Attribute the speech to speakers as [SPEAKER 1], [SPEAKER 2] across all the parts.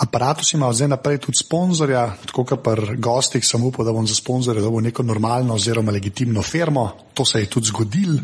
[SPEAKER 1] Apparatus ima zdaj naprej tudi sponzorja, tako kot pri gostih, sem upal, da bom za sponzorja dobil neko normalno oziroma legitimno firmo. To se je tudi zgodil,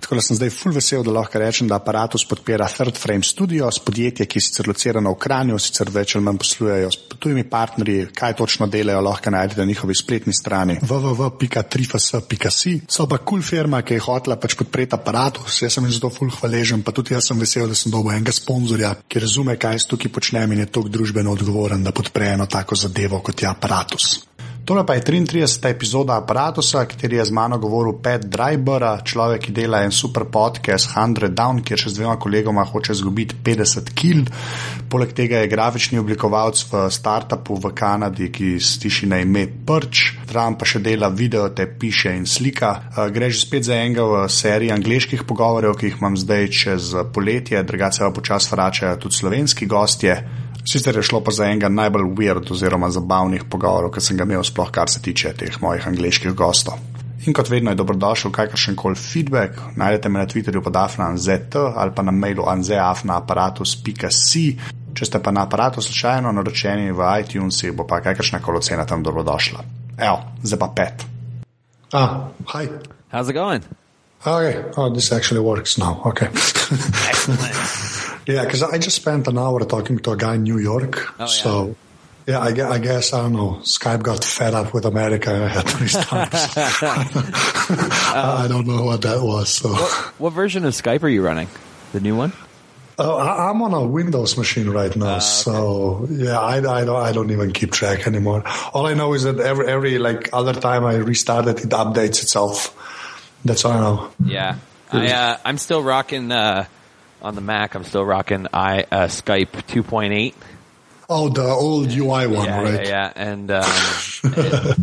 [SPEAKER 1] tako da sem zdaj full vesel, da lahko rečem, da Apparatus podpira Third Frame Studios, podjetje, ki je sicer locirano v Kranju, sicer več ali manj poslujejo s tujimi partnerji, kaj točno delajo, lahko najdete na njihovi spletni strani www.trifas.si. So pa kul cool firma, ki je hotela pač podpreti Apparatus, jaz sem jim zato full hvaležen, pa tudi jaz sem vesel, da sem dobil enega sponzorja, ki razume, kaj jaz tukaj počnem in je tok družbeno odgovoren, da podpre eno tako zadevo kot je aparatus. Tole pa je 33. epizoda aparatusa, kjer je z mano govoril Pet Dryber, človek, ki dela en super podcast 100 Down, kjer še z dvema kolegoma hoče zgubiti 50 kg. Poleg tega je grafični oblikovalec v startupu v Kanadi, ki stiši na ime Prč. Trump pa še dela video, te piše in slika. Gre že spet za enega v seriji angliških pogovorjev, ki jih imam zdaj čez poletje, drugače pa počasi vračajo tudi slovenski gostje. Sicer je šlo pa za enega najbolj weird oziroma zabavnih pogovorov, ki sem ga imel, sploh kar se tiče teh mojih angliških gostov. In kot vedno je dobrodošel kakršen koli feedback, najdete me na Twitterju pod afnanzt ali pa na mailu anzeafnaaparatus.si. Če ste pa na aparatu slučajno naročeni v iTunesih, bo pa kakršna koli ocena tam dobrodošla. Evo, zdaj pa pet. Ah, hi.
[SPEAKER 2] How's it going?
[SPEAKER 1] Okay, oh, this actually works now. Okay. yeah, because I just spent an hour talking to a guy in New York.
[SPEAKER 2] Oh.
[SPEAKER 1] So, yeah, I, gue- I guess, I don't know, Skype got fed up with America and I had to restart. I don't know what that was. So,
[SPEAKER 2] What version of Skype are you running? The new one?
[SPEAKER 1] oh, I, I'm on a Windows machine right now. So, yeah, I, I, don't, I don't even keep track anymore. All I know is that every, every like other time I restart it, it updates itself. That's all I know.
[SPEAKER 2] Yeah. I, uh, I'm still rocking, uh, on the Mac, I'm still rocking I, uh, Skype 2.8.
[SPEAKER 1] Oh, the old UI one,
[SPEAKER 2] Yeah,
[SPEAKER 1] right?
[SPEAKER 2] yeah, yeah. And, um, it,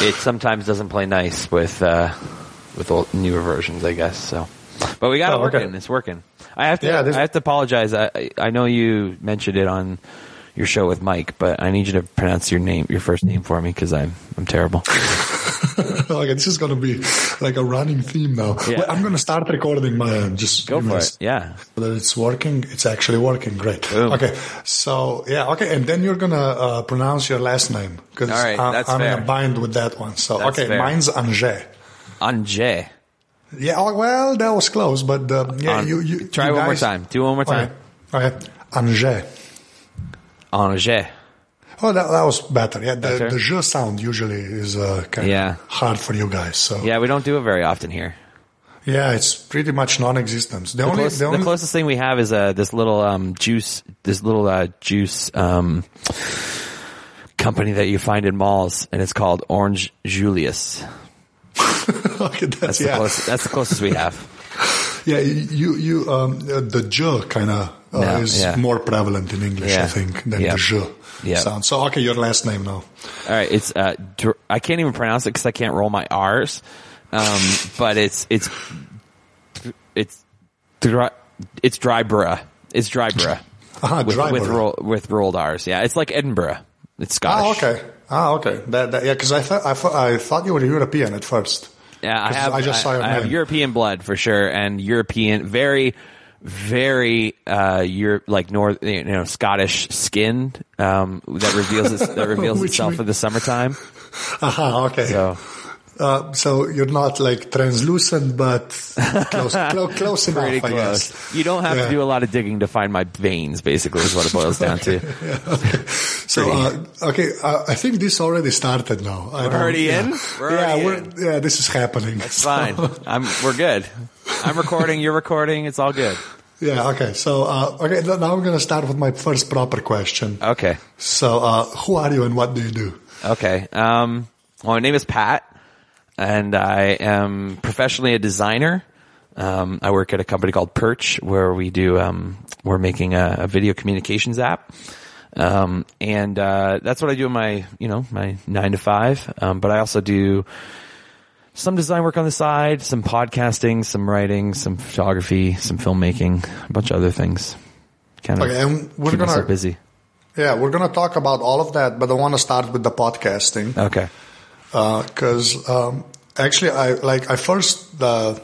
[SPEAKER 2] it sometimes doesn't play nice with, uh, with old, newer versions, I guess, so. But we got it
[SPEAKER 1] Oh, okay.
[SPEAKER 2] working. It's working. I have to,
[SPEAKER 1] Yeah,
[SPEAKER 2] I have to apologize. I, I- I know you mentioned it on your show with Mike, but I need you to pronounce your name, your first name for me, because I'm, I'm terrible.
[SPEAKER 1] okay, this is going to be like a running theme now.
[SPEAKER 2] Yeah.
[SPEAKER 1] Wait, I'm going to start recording my end. Just
[SPEAKER 2] Go for it. Yeah.
[SPEAKER 1] That it's working. It's actually working. Great.
[SPEAKER 2] Boom.
[SPEAKER 1] Okay. So yeah. Okay. And then you're going to uh, pronounce your last name because
[SPEAKER 2] All right,
[SPEAKER 1] I'm,
[SPEAKER 2] that's
[SPEAKER 1] I'm in a bind with that one. So
[SPEAKER 2] That's
[SPEAKER 1] okay,
[SPEAKER 2] fair.
[SPEAKER 1] mine's Angers.
[SPEAKER 2] Anje.
[SPEAKER 1] Yeah. oh, Well, that was close, but uh, yeah,
[SPEAKER 2] An-
[SPEAKER 1] you, you
[SPEAKER 2] try
[SPEAKER 1] you
[SPEAKER 2] one more time. Do one more time.
[SPEAKER 1] Okay. okay. Angers.
[SPEAKER 2] Angers.
[SPEAKER 1] Oh, that, that was better. Yeah, the,
[SPEAKER 2] Better?
[SPEAKER 1] the sound usually is uh, kind
[SPEAKER 2] Yeah.
[SPEAKER 1] of hard for you guys. So
[SPEAKER 2] Yeah, we don't do it very often here.
[SPEAKER 1] yeah, it's pretty much non-existent. The,
[SPEAKER 2] The,
[SPEAKER 1] only,
[SPEAKER 2] close-
[SPEAKER 1] the only
[SPEAKER 2] the closest thing we have is uh, this little um, juice, this little uh, juice um, company that you find in malls, and it's called Orange Julius.
[SPEAKER 1] okay, that's,
[SPEAKER 2] That's the
[SPEAKER 1] yeah.
[SPEAKER 2] closest. That's the closest we have.
[SPEAKER 1] Yeah, you you um uh, the j kind of uh,
[SPEAKER 2] Yeah,
[SPEAKER 1] is
[SPEAKER 2] yeah.
[SPEAKER 1] more prevalent in English, I think, than
[SPEAKER 2] Yeah.
[SPEAKER 1] the je
[SPEAKER 2] Yeah.
[SPEAKER 1] sound. So okay, your last name now.
[SPEAKER 2] All right, it's uh, I can't even pronounce it because I can't roll my R's, um, but it's it's it's dry, it's Dryburgh. It's Dryburgh.
[SPEAKER 1] Ah,
[SPEAKER 2] with, with, roll, with rolled R's. Yeah, it's like Edinburgh. It's Scottish.
[SPEAKER 1] Ah, okay. Ah, okay. That, that yeah, because I thought I thought I thought you were European at first.
[SPEAKER 2] Yeah, I have.
[SPEAKER 1] I just saw your
[SPEAKER 2] I have. European blood for sure, and European, very, very, uh, Europe, like North, you know, Scottish skin, um, that reveals its, that reveals itself in the summertime.
[SPEAKER 1] Aha, okay.
[SPEAKER 2] So,
[SPEAKER 1] Uh, so you're not like translucent, but close, clo- close enough,
[SPEAKER 2] pretty close. You don't have
[SPEAKER 1] Yeah.
[SPEAKER 2] to do a lot of digging to find my veins. Basically, is what it boils down to.
[SPEAKER 1] So uh, okay, uh, I think this already started now. I
[SPEAKER 2] We're already
[SPEAKER 1] yeah.
[SPEAKER 2] in? We're
[SPEAKER 1] yeah,
[SPEAKER 2] already
[SPEAKER 1] we're,
[SPEAKER 2] in.
[SPEAKER 1] yeah, this is happening.
[SPEAKER 2] It's fine. I'm. We're good. I'm recording. You're recording. It's all good.
[SPEAKER 1] Yeah, okay. So, uh, okay, now I'm going to start with my first proper question.
[SPEAKER 2] Okay.
[SPEAKER 1] So, uh, who are you and what do you do?
[SPEAKER 2] Okay. Um, well, my name is Pat, and I am professionally a designer. Um, I work at a company called Perch, where we do um, we're making a, a video communications app, um, and uh, that's what I do in my you know my nine to five. Um, but I also do some design work on the side, some podcasting, some writing, some photography, some filmmaking, a bunch of other things. Kind of
[SPEAKER 1] Okay, and we're gonna
[SPEAKER 2] busy.
[SPEAKER 1] yeah, we're gonna talk about all of that, but I want to start with the podcasting
[SPEAKER 2] Okay.
[SPEAKER 1] Because um, actually, I like I first uh,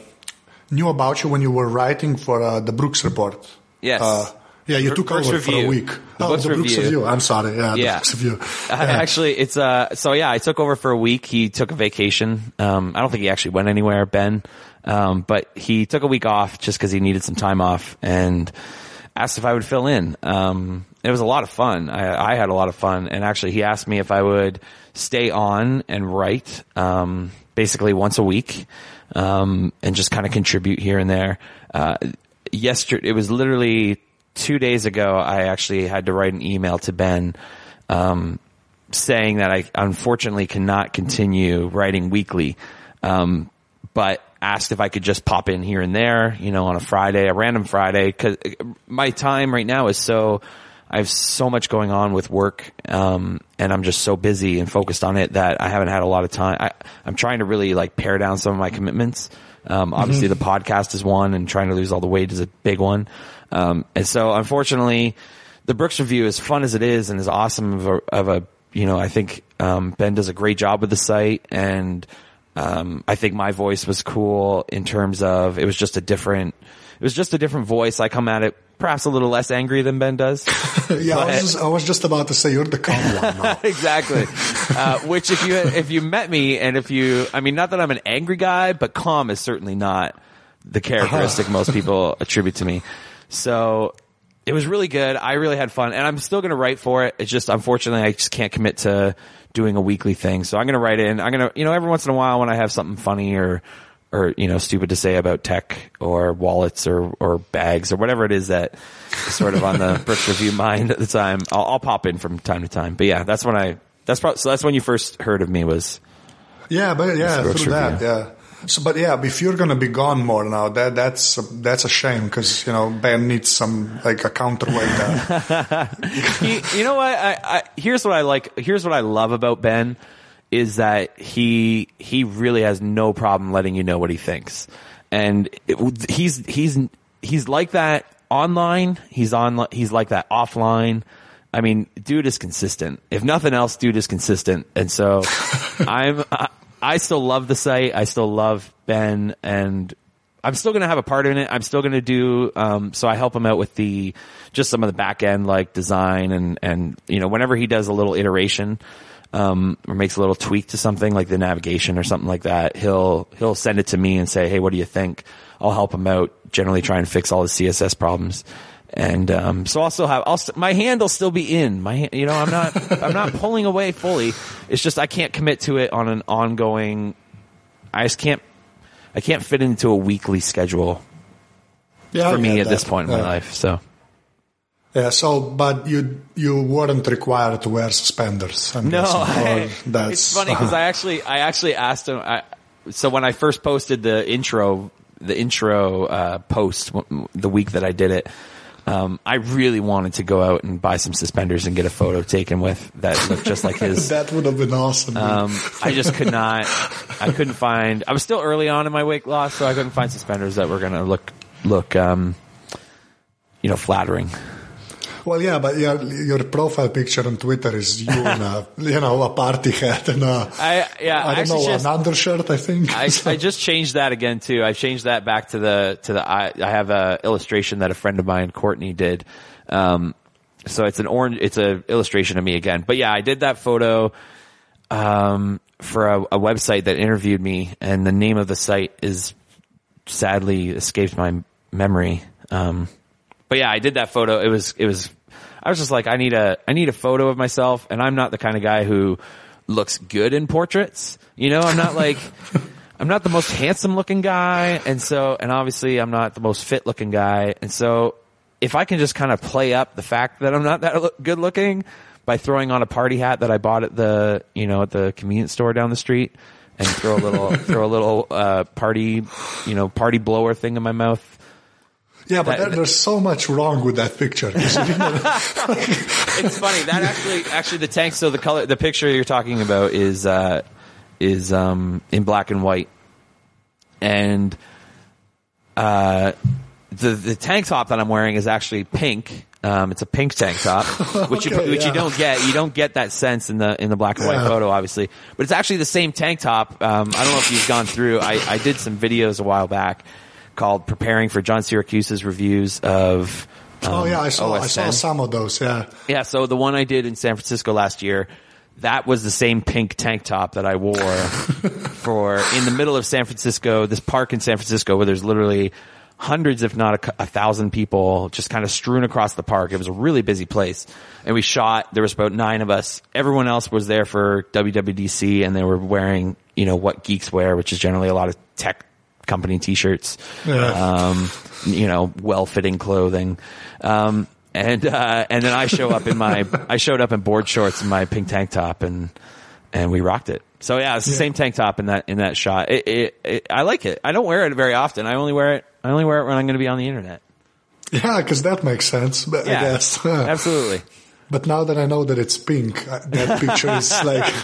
[SPEAKER 1] knew about you when you were writing for uh, the Brooks Report.
[SPEAKER 2] Yes.
[SPEAKER 1] Uh, yeah, you
[SPEAKER 2] Br-
[SPEAKER 1] took
[SPEAKER 2] Brooks
[SPEAKER 1] over for a week.
[SPEAKER 2] The
[SPEAKER 1] oh,
[SPEAKER 2] Brooks
[SPEAKER 1] the Brooks
[SPEAKER 2] Review.
[SPEAKER 1] Review. I'm sorry. Yeah, the
[SPEAKER 2] Yeah.
[SPEAKER 1] Brooks Review. Yeah.
[SPEAKER 2] Actually, it's uh. So yeah, I took over for a week. He took a vacation. Um, I don't think he actually went anywhere, Ben. Um, but he took a week off just because he needed some time off and asked if I would fill in. Um, it was a lot of fun. I, I had a lot of fun, and actually, he asked me if I would stay on and write, um, basically once a week, um, and just kind of contribute here and there. Uh, yesterday, it was literally two days ago. I actually had to write an email to Ben. Um, saying that I unfortunately cannot continue writing weekly, um, but asked if I could just pop in here and there, you know, on a Friday, a random Friday, because my time right now is so. I have so much going on with work, um, and I'm just so busy and focused on it that I haven't had a lot of time. I, I'm trying to really like pare down some of my commitments. Um, obviously the podcast is one and trying to lose all the weight is a big one. Um, and so unfortunately, the Brooks review, as fun as it is and as awesome of a, of a you know, I think um, Ben does a great job with the site, and um, I think my voice was cool in terms of it was just a different, it was just a different voice. I come at it perhaps a little less angry than Ben does.
[SPEAKER 1] yeah, I was, just, I was just about to say you're the calm one now.
[SPEAKER 2] exactly. Uh, which if you if you met me and if you, I mean, not that I'm an angry guy, but calm is certainly not the characteristic most people attribute to me. So it was really good. I really had fun, and I'm still going to write for it. It's just unfortunately I just can't commit to doing a weekly thing. So I'm going to write in. I'm going to, you know, every once in a while when I have something funny or or you know stupid to say about tech or wallets or or bags or whatever it is that is sort of on the Brooks Review mind at the time, I'll, I'll pop in from time to time. But yeah, that's when I. That's probably so. That's when you first heard of me was
[SPEAKER 1] Yeah, but yeah, through that, yeah. So, but yeah, if you're gonna be gone more now, that that's that's a shame because you know Ben needs some like a counterweight there.
[SPEAKER 2] he, you know what? I, I, here's what I like. Here's what I love about Ben is that he he really has no problem letting you know what he thinks, and it, he's he's he's like that online. He's on. He's like that offline. I mean, dude is consistent. If nothing else, dude is consistent, and so I'm. I, I still love the site. I still love Ben, and I'm still going to have a part in it. I'm still going to do, um, so I help him out with the, just some of the back end like design and, and, you know, whenever he does a little iteration, um, or makes a little tweak to something like the navigation or something like that, he'll, he'll send it to me and say, Hey, what do you think? I'll help him out, generally try and fix all the CSS problems. And, um, so I'll still have, I'll, st- my hand will still be in my, you know, I'm not, I'm not pulling away fully. It's just I can't commit to it on an ongoing, I just can't I can't fit into a weekly schedule
[SPEAKER 1] Yeah,
[SPEAKER 2] for me at this point in my life. So
[SPEAKER 1] Yeah, so but you you weren't required to wear suspenders. I'm
[SPEAKER 2] no, I,
[SPEAKER 1] that's
[SPEAKER 2] it's funny because I actually I actually asked him. I, so when I first posted the intro, the intro uh, post w- the week that I did it. Um, I really wanted to go out and buy some suspenders and get a photo taken with that looked just like his.
[SPEAKER 1] that would have been awesome.
[SPEAKER 2] Um, I just could not. I couldn't find. I was still early on in my weight loss, so I couldn't find suspenders that were going to look look, um, you know, flattering.
[SPEAKER 1] Well, yeah, but your your profile picture on Twitter is you in a you know a party hat and a
[SPEAKER 2] I yeah.
[SPEAKER 1] I don't know
[SPEAKER 2] just,
[SPEAKER 1] an undershirt. I think.
[SPEAKER 2] I, I just changed that again too. I changed that back to the to the. I, I have a illustration that a friend of mine, Courtney, did. Um, so it's an orange. It's a illustration of me again. But yeah, I did that photo um, for a, a website that interviewed me, and the name of the site is sadly escaped my memory. Um, but yeah, I did that photo. It was it was. I was just like, I need a I need a photo of myself, and I'm not the kind of guy who looks good in portraits. You know, I'm not like. I'm not the most handsome looking guy, and so, and obviously I'm not the most fit looking guy, and so, if I can just kind of play up the fact that I'm not that good looking by throwing on a party hat that I bought at the, you know, at the convenience store down the street, and throw a little, throw a little uh, party, you know, party blower thing in my mouth.
[SPEAKER 1] Yeah, but
[SPEAKER 2] that-
[SPEAKER 1] there, there's so much wrong with that picture.
[SPEAKER 2] It's funny that actually, actually the tank. So the color, the picture you're talking about is uh, is um, in black and white, and uh, the the tank top that I'm wearing is actually pink. Um, it's a pink tank top, which you
[SPEAKER 1] Okay,
[SPEAKER 2] which you don't get. You don't get that sense in the in the black and white
[SPEAKER 1] Yeah.
[SPEAKER 2] photo, obviously. But it's actually the same tank top. Um, I don't know if you've gone through. I, I did some videos a while back called "Preparing for John Siracusa's reviews of."
[SPEAKER 1] oh
[SPEAKER 2] um,
[SPEAKER 1] yeah, I saw I saw
[SPEAKER 2] OSN.
[SPEAKER 1] some of those. Yeah.
[SPEAKER 2] Yeah, so the one I did in San Francisco last year, that was the same pink tank top that I wore for in the middle of San Francisco, this park in San Francisco where there's literally hundreds, if not a, a thousand people just kind of strewn across the park. It was a really busy place. And we shot, there was about nine of us. Everyone else was there for WWDC and they were wearing, you know, what geeks wear, which is generally a lot of tech company t-shirts
[SPEAKER 1] Yeah.
[SPEAKER 2] um, you know, well-fitting clothing. Um, and, uh, and then I show up in my, I showed up in board shorts and my pink tank top and, and we rocked it. So yeah, it's the
[SPEAKER 1] Yeah.
[SPEAKER 2] same tank top in that, in that shot. It, it, it, I like it. I don't wear it very often. I only wear it, I only wear it when I'm going to be on the internet.
[SPEAKER 1] Yeah, because that makes sense. I
[SPEAKER 2] Yeah,
[SPEAKER 1] guess.
[SPEAKER 2] absolutely.
[SPEAKER 1] But now that I know that it's pink, that picture is like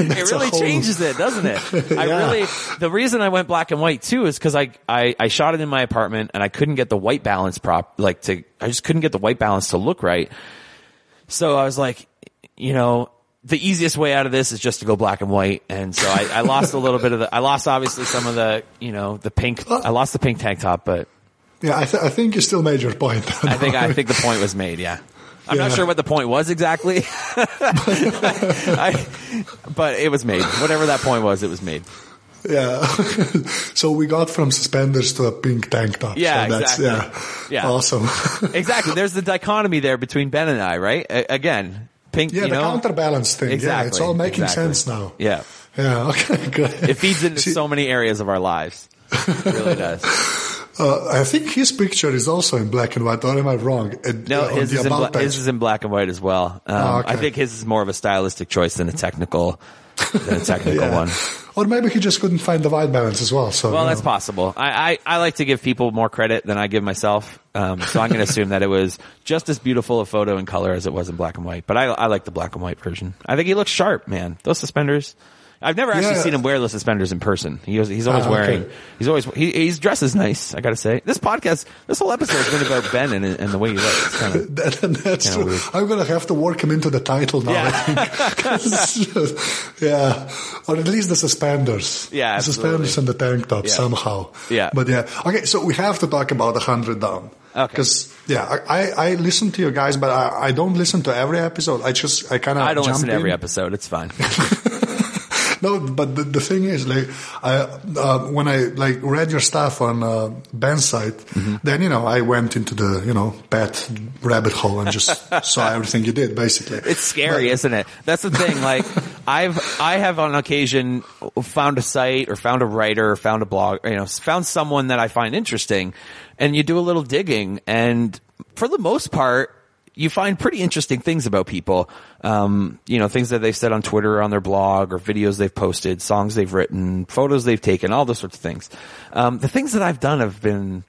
[SPEAKER 2] it really changes it, doesn't it? I
[SPEAKER 1] Yeah.
[SPEAKER 2] really, the reason I went black and white too is because I, I, I shot it in my apartment and I couldn't get the white balance prop, like to, I just couldn't get the white balance to look right. So I was like, you know, the easiest way out of this is just to go black and white. And so I, I lost a little bit of the, I lost obviously some of the, you know, the pink, I lost the pink tank top, but
[SPEAKER 1] Yeah, I, th- I think you still made your point.
[SPEAKER 2] I think, I think the point was made. Yeah. I'm not sure what the point was exactly. I, but it was made. Whatever that point was, it was made.
[SPEAKER 1] yeah. so we got from suspenders to a pink tank top.
[SPEAKER 2] Yeah,
[SPEAKER 1] so that's,
[SPEAKER 2] exactly.
[SPEAKER 1] Yeah,
[SPEAKER 2] Yeah.
[SPEAKER 1] awesome.
[SPEAKER 2] Exactly. There's the dichotomy there between Ben and I, right? A- again, pink,
[SPEAKER 1] yeah, the
[SPEAKER 2] know,
[SPEAKER 1] counterbalance thing.
[SPEAKER 2] Exactly.
[SPEAKER 1] Yeah, it's all making
[SPEAKER 2] exactly.
[SPEAKER 1] sense now.
[SPEAKER 2] Yeah.
[SPEAKER 1] Yeah. Okay. Good.
[SPEAKER 2] It feeds into
[SPEAKER 1] See,
[SPEAKER 2] so many areas of our lives. It really does.
[SPEAKER 1] Uh, I think his picture is also in black and white. Or am I wrong? Uh,
[SPEAKER 2] No,
[SPEAKER 1] on
[SPEAKER 2] his is, in
[SPEAKER 1] about
[SPEAKER 2] bla- his is in black and white as well. Um,
[SPEAKER 1] Oh, okay.
[SPEAKER 2] I think his is more of a stylistic choice than a technical, than a technical
[SPEAKER 1] Yeah.
[SPEAKER 2] one.
[SPEAKER 1] Or maybe he just couldn't find the white balance as well. So
[SPEAKER 2] Well, that's
[SPEAKER 1] know.
[SPEAKER 2] possible. I, I, I like to give people more credit than I give myself. Um, so I'm going to assume that it was just as beautiful a photo in color as it was in black and white. But I, I like the black and white version. I think he looks sharp, man. Those suspenders. I've never actually
[SPEAKER 1] Yeah.
[SPEAKER 2] seen him wear those suspenders in person. He was, he's always
[SPEAKER 1] oh, okay.
[SPEAKER 2] wearing, he's always, he, he's dresses nice, I gotta say. This podcast, this whole episode has been about Ben and, and the way he looks. Kind of,
[SPEAKER 1] That, that's true.
[SPEAKER 2] weird.
[SPEAKER 1] I'm gonna have to work him into the title now.
[SPEAKER 2] Yeah.
[SPEAKER 1] I think. yeah, or at least the suspenders.
[SPEAKER 2] Yeah,
[SPEAKER 1] the suspenders and the tank top
[SPEAKER 2] Yeah.
[SPEAKER 1] somehow.
[SPEAKER 2] Yeah.
[SPEAKER 1] but yeah. Okay, so we have to talk about the hundred down.
[SPEAKER 2] Okay.
[SPEAKER 1] Because yeah, I, I listen to you guys, but I, I don't listen to every episode. I just I kind of
[SPEAKER 2] I don't listen to every episode. It's fine.
[SPEAKER 1] No, but the, the thing is, like, I, uh, when I like read your stuff on uh, Ben's site,
[SPEAKER 2] Mm-hmm.
[SPEAKER 1] then you know I went into the you know pet rabbit hole and just saw everything you did, basically.
[SPEAKER 2] It's scary, isn't it? That's the thing. Like, I've, I have on occasion found a site or found a writer or found a blog, you know, found someone that I find interesting and you do a little digging and for the most part, you find pretty interesting things about people. Um, you know, things that they've said on Twitter or on their blog or videos they've posted, songs they've written, photos they've taken, all those sorts of things. Um, the things that I've done have been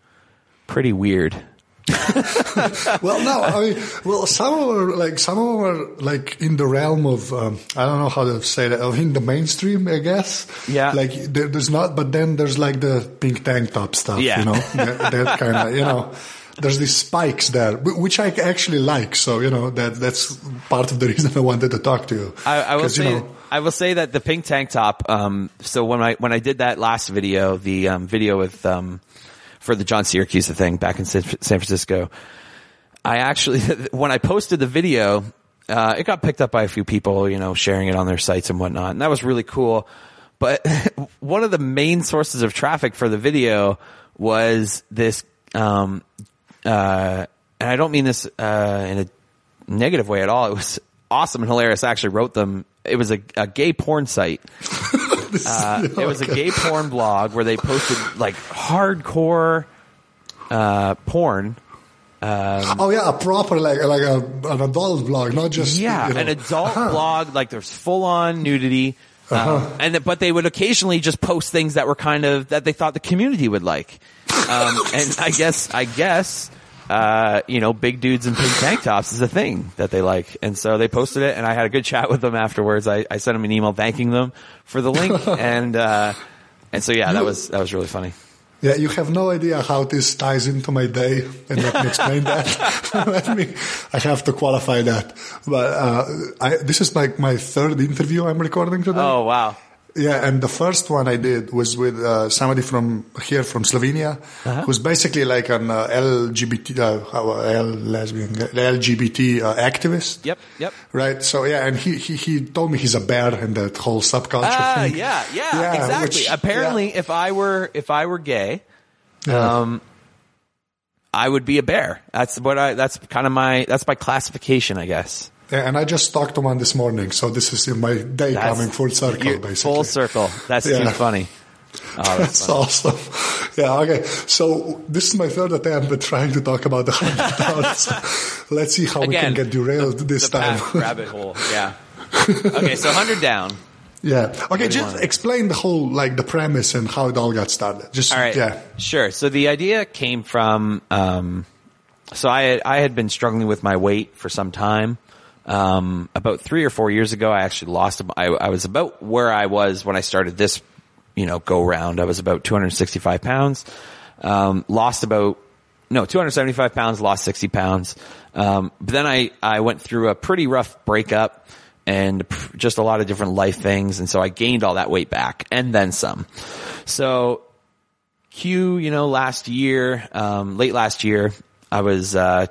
[SPEAKER 2] pretty weird.
[SPEAKER 1] well, no, I mean, well, some of them are like some of them are like in the realm of um, I don't know how to say that, of in the mainstream, I guess.
[SPEAKER 2] Yeah.
[SPEAKER 1] Like there, there's not, but then there's like the pink tank top stuff.
[SPEAKER 2] Yeah.
[SPEAKER 1] You know, that, that kind of you know. There's these spikes there, which I actually like. So you know that that's part of the reason I wanted to talk to you.
[SPEAKER 2] I, I will
[SPEAKER 1] 'Cause, you know,
[SPEAKER 2] I will say that the pink tank top. Um, so when I when I did that last video, the um, video with um, for the John Siracusa thing back in San San Francisco, I actually when I posted the video, uh, it got picked up by a few people, you know, sharing it on their sites and whatnot, and that was really cool. But one of the main sources of traffic for the video was this, um, uh, and I don't mean this uh, in a negative way at all. It was awesome and hilarious. I actually wrote them. It was a, a gay porn site. Uh, it was a gay porn blog where they posted like hardcore uh, porn.
[SPEAKER 1] oh yeah, a proper like like a, an adult blog, not just
[SPEAKER 2] Yeah,
[SPEAKER 1] you know.
[SPEAKER 2] an adult blog. Like there's full on nudity. Um,
[SPEAKER 1] Uh-huh.
[SPEAKER 2] and th- but they would occasionally just post things that were kind of that they thought the community would like. Um, and I guess I guess uh, you know, big dudes in pink tank tops is a thing that they like. And so they posted it and I had a good chat with them afterwards. I, I sent them an email thanking them for the link and, uh, and so yeah, that was, that was really funny.
[SPEAKER 1] Yeah, you have no idea how this ties into my day, and let me explain that. let me, I have to qualify that. But uh, I, this is like my third interview I'm recording today.
[SPEAKER 2] Oh, wow.
[SPEAKER 1] Yeah, and the first one I did was with uh, somebody from here from Slovenia,
[SPEAKER 2] Uh-huh.
[SPEAKER 1] who's basically like an uh, LGBT, uh, L lesbian, LGBT uh, activist.
[SPEAKER 2] Yep, yep.
[SPEAKER 1] Right. So yeah, and he, he he told me he's a bear and that whole subculture
[SPEAKER 2] Ah,
[SPEAKER 1] thing.
[SPEAKER 2] yeah, yeah,
[SPEAKER 1] Yeah,
[SPEAKER 2] exactly.
[SPEAKER 1] which-
[SPEAKER 2] Apparently, if I were if I were gay,
[SPEAKER 1] Yeah.
[SPEAKER 2] um, I would be a bear. That's what I. That's kind of my. That's my classification, I guess.
[SPEAKER 1] Yeah, and I just talked to one this morning, so this is my day
[SPEAKER 2] That's-
[SPEAKER 1] coming full circle,
[SPEAKER 2] you-
[SPEAKER 1] basically.
[SPEAKER 2] Full circle. That's
[SPEAKER 1] Yeah.
[SPEAKER 2] too funny. Oh, that's
[SPEAKER 1] That's awesome. Yeah, okay. So this is my third attempt at trying to talk about the hundred dollars. Let's see how we can get derailed this
[SPEAKER 2] the
[SPEAKER 1] time.
[SPEAKER 2] rabbit hole. Yeah. Okay, so hundred down.
[SPEAKER 1] yeah. Okay, just explain the whole like the premise and how it all got started. Just
[SPEAKER 2] All right.
[SPEAKER 1] yeah.
[SPEAKER 2] Sure. So the idea came from, um, so I had, I had been struggling with my weight for some time. Um, about three or four years ago, I actually lost, I, I was about where I was when I started this, you know, go round. I was about 265 pounds. Um, lost about, no, 275 pounds, lost 60 pounds. Um, but then I, I went through a pretty rough breakup and just a lot of different life things. And so I gained all that weight back and then some. So Q, you know, last year, um, late last year, I was, uh,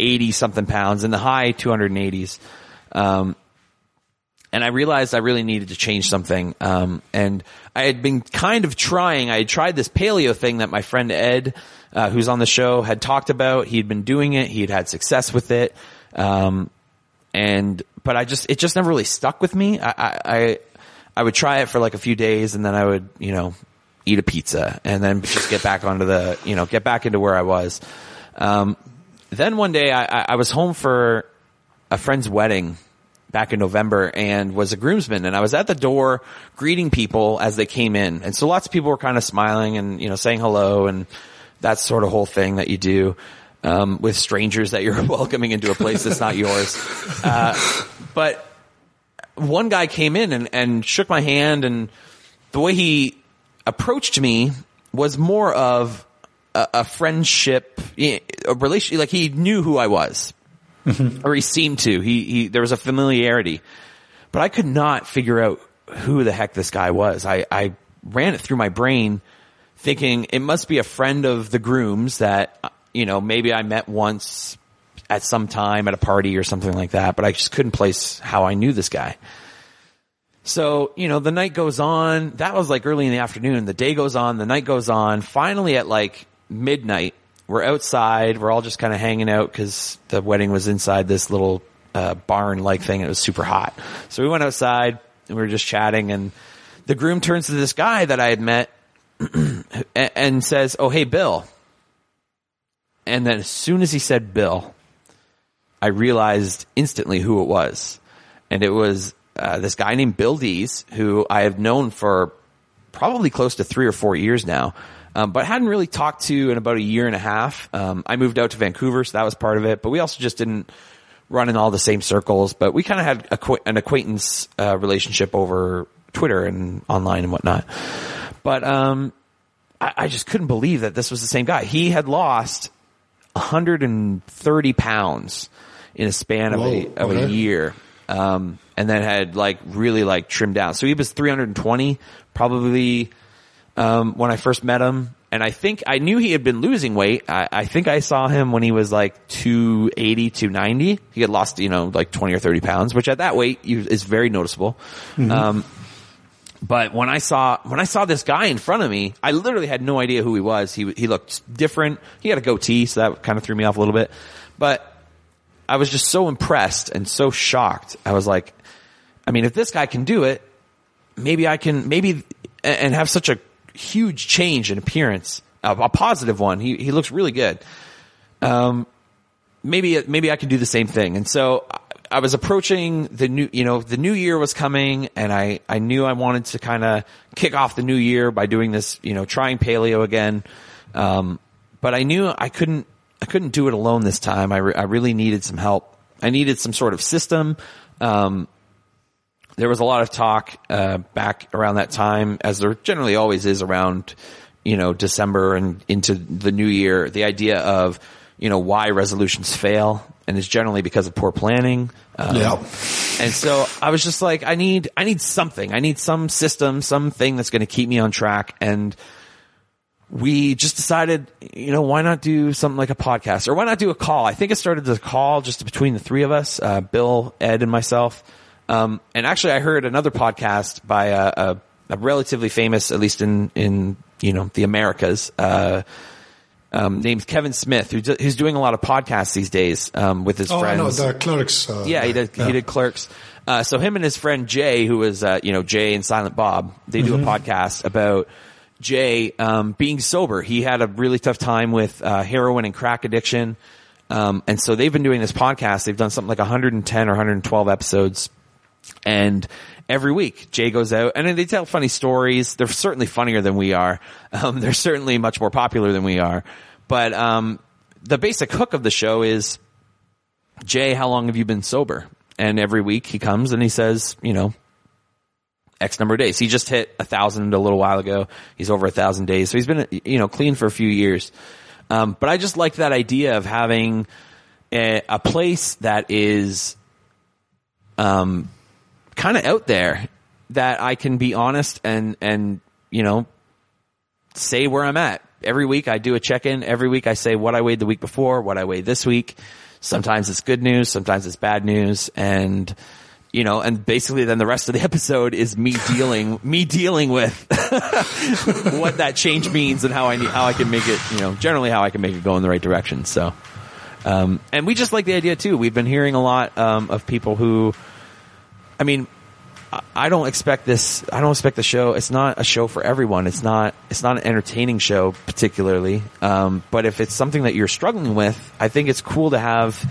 [SPEAKER 2] 280 something pounds in the high 280s. Um, and I realized I really needed to change something. Um, and I had been kind of trying. I had tried this paleo thing that my friend Ed, uh, who's on the show, had talked about. He had been doing it. He had success with it. Um, and but I just it just never really stuck with me. I, I I I would try it for like a few days, and then I would you know eat a pizza, and then just get back onto the you know get back into where I was. Um, then one day I, I was home for a friend's wedding back in November and was a groomsman and I was at the door greeting people as they came in. And so lots of people were kind of smiling and, you know, saying hello and that sort of whole thing that you do, um, with strangers that you're welcoming into a place that's not yours. Uh, but one guy came in and, and shook my hand and the way he approached me was more of a, a friendship, a relation, like he knew who I was mm-hmm. or he seemed to. He, he, there was a familiarity, but I could not figure out who the heck this guy was. I, I ran it through my brain thinking it must be a friend of the grooms that, you know, maybe I met once at some time at a party or something like that, but I just couldn't place how I knew this guy. So, you know, the night goes on. That was like early in the afternoon. The day goes on. The night goes on. Finally at like midnight, we're outside. We're all just kind of hanging out because the wedding was inside this little uh, barn like thing. It was super hot. So we went outside and we were just chatting and the groom turns to this guy that I had met and, says, Oh, hey, Bill. And then as soon as he said Bill, I realized instantly who it was. And it was uh, this guy named Bill Dees, who I have known for probably close to three or four years now, um, but hadn't really talked to in about a year and a half. Um, I moved out to Vancouver, so that was part of it. But we also just didn't run in all the same circles. But we kind of had acqu- an acquaintance uh, relationship over Twitter and online and whatnot. But um, I, I just couldn't believe that this was the same guy. He had lost 130 pounds in a span of a
[SPEAKER 1] Whoa,
[SPEAKER 2] of a year. Um, and then had like really like trimmed down. So he was 320 probably, um, when I first met him. And I think I knew he had been losing weight. I, I think I saw him when he was like 280, 290. He had lost, you know, like 20 or 30 pounds, which at that weight you, is very noticeable. Um, but when I saw when I saw this guy in front of me, I literally had no idea who he was. He he looked different. He had a goatee, so that kind of threw me off a little bit. But I was just so impressed and so shocked. I was like, I mean, if this guy can do it, maybe I can maybe and have such a huge change in appearance, a, a positive one. He he looks really good. Um, maybe maybe I could do the same thing. And so I- I was approaching the new, you know, the new year was coming, and I I knew I wanted to kind of kick off the new year by doing this, you know, trying paleo again. Um, but I knew I couldn't I couldn't do it alone this time. I re- I really needed some help. I needed some sort of system. Um, there was a lot of talk uh, back around that time, as there generally always is around, you know, December and into the new year. The idea of, you know, why resolutions fail, and it's generally because of poor planning. Um,
[SPEAKER 1] Yeah.
[SPEAKER 2] And so I was just like, I need, I need something. I need some system, something that's going to keep me on track. And we just decided, you know, why not do something like a podcast or why not do a call? I think it started as a call just between the three of us, uh, Bill, Ed, and myself. Um, and actually I heard another podcast by a, a, a relatively famous, at least in, in, you know, the Americas, uh, um, named Kevin Smith, who do, who's doing a lot of podcasts these days um, with his
[SPEAKER 1] Oh,
[SPEAKER 2] friends.
[SPEAKER 1] know the clerks. Uh,
[SPEAKER 2] Yeah, he did.
[SPEAKER 1] yeah.
[SPEAKER 2] He did Clerks. Uh, so him and his friend Jay, who was uh, you know Jay and Silent Bob, they do a podcast about Jay um, being sober. He had a really tough time with uh, heroin and crack addiction, um, and so they've been doing this podcast. They've done something like 110 or 112 episodes, and every week Jay goes out and they tell funny stories. They're certainly funnier than we are. Um, they're certainly much more popular than we are. But um, the basic hook of the show is Jay, how long have you been sober? And every week he comes and he says, you know, X number of days. He just hit a thousand a little while ago. He's over a thousand days. So he's been, you know, clean for a few years. Um, but I just liked that idea of having a, a place that is, um, kind of out there that I can be honest and, and, you know, say where I'm at. Every week I do a check-in. Every week I say what I weighed the week before, what I weighed this week. Sometimes it's good news, sometimes it's bad news, and you know, and basically then the rest of the episode is me dealing, me dealing with what that change means and how I need, how I can make it, you know, generally how I can make it go in the right direction. So, um, and we just like the idea too. We've been hearing a lot, um, of people who, I mean, I- don't expect this. I don't expect the show. It's not a show for everyone. It's not. It's not an entertaining show particularly. Um, but if it's something that you're struggling with, I think it's cool to have,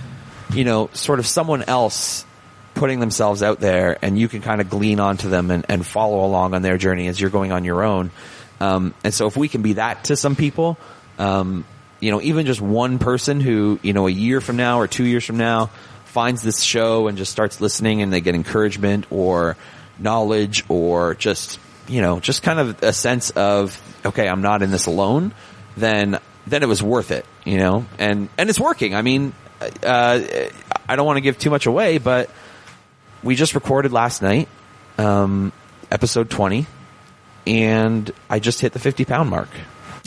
[SPEAKER 2] you know, sort of someone else putting themselves out there, and you can kind of glean onto them and, and follow along on their journey as you're going on your own. Um, and so if we can be that to some people, um, you know, even just one person who, you know, a year from now or two years from now finds this show and just starts listening and they get encouragement or knowledge or just, you know, just kind of a sense of, okay, I'm not in this alone, then, then it was worth it, you know, and, and it's working. I mean, uh, I don't want to give too much away, but we just recorded last night, um, episode 20 and I just hit the 50 pound mark.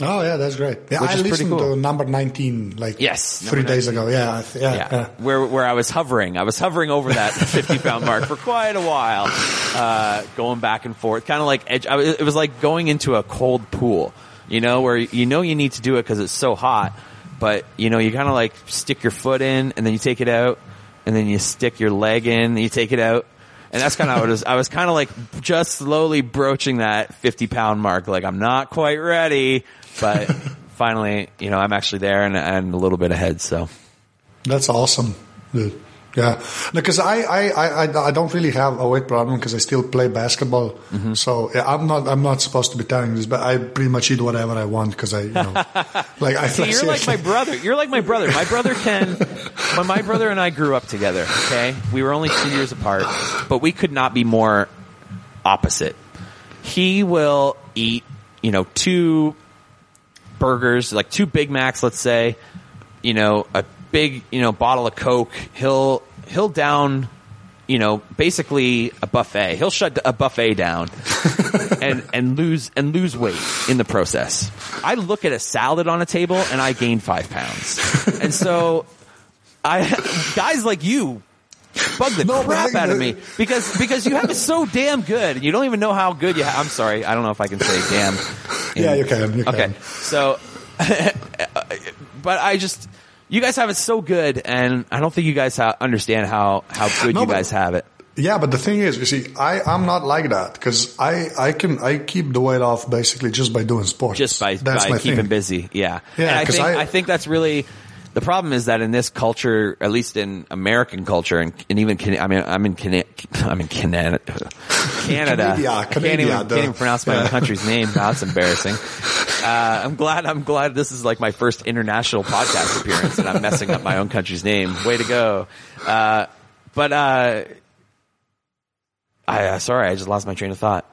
[SPEAKER 1] Oh yeah, that's great. Yeah,
[SPEAKER 2] Which
[SPEAKER 1] I
[SPEAKER 2] is pretty
[SPEAKER 1] listened
[SPEAKER 2] cool.
[SPEAKER 1] to number nineteen like
[SPEAKER 2] Yes,
[SPEAKER 1] three days ago. Yeah, yeah,
[SPEAKER 2] yeah,
[SPEAKER 1] yeah.
[SPEAKER 2] where where I was hovering. I was hovering over that 50 pound mark for quite a while, uh, going back and forth, kind of like edge. I it was like going into a cold pool, you know, where you know you need to do it because it's so hot, but you know you kind of like stick your foot in and then you take it out, and then you stick your leg in and you take it out. And that's kind of what it was. I was kind of like just slowly broaching that 50 pound mark. Like I'm not quite ready, but finally, you know, I'm actually there and, and a little bit ahead. So
[SPEAKER 1] That's awesome. Yeah, because I, I, I, I- don't really have a weight problem because I still play basketball.
[SPEAKER 2] Mm-hmm.
[SPEAKER 1] So yeah, I'm not I'm not supposed to be telling this, but I pretty much eat whatever I want because I you know like I
[SPEAKER 2] See, you're like my brother. You're like my brother. My brother can. When my brother and I grew up together, okay, we were only two years apart, but we could not be more opposite. He will eat, you know, two burgers, like two Big Macs, let's say, you know, a big, you know, bottle of Coke. He'll he'll down, you know, basically a buffet. He'll shut a buffet down and and lose and lose weight in the process. I look at a salad on a table and I gain five pounds, and so I guys like you bug the
[SPEAKER 1] No,
[SPEAKER 2] crap out of me because because you have it so damn good and you don't even know how good you. Ha- I'm sorry, I don't know if I can say damn.
[SPEAKER 1] Yeah, you can. You
[SPEAKER 2] Okay,
[SPEAKER 1] can.
[SPEAKER 2] so, but I just. You guys have it so good, and I don't think you guys ha- understand how, how good
[SPEAKER 1] No,
[SPEAKER 2] you
[SPEAKER 1] but-
[SPEAKER 2] guys have it.
[SPEAKER 1] Yeah, but the thing is, you see, I I'm not like that because I I can I keep the weight off basically just by doing sports.
[SPEAKER 2] just by,
[SPEAKER 1] that's
[SPEAKER 2] by keeping
[SPEAKER 1] thing.
[SPEAKER 2] busy. Yeah.
[SPEAKER 1] Yeah,
[SPEAKER 2] And I think, I,
[SPEAKER 1] I-
[SPEAKER 2] think that's really, the problem is that in this culture, at least in American culture and, and even, Can- I mean, I'm in Canada, I'm in Canada, Canada.
[SPEAKER 1] Canada,
[SPEAKER 2] I can't, even, can't even pronounce my own
[SPEAKER 1] Yeah.
[SPEAKER 2] country's name. That's embarrassing. Uh, I'm glad, I'm glad this is like my first international podcast appearance and I'm messing up my own country's name. Way to go. Uh, but, uh, I, uh, sorry, I just lost my train of thought.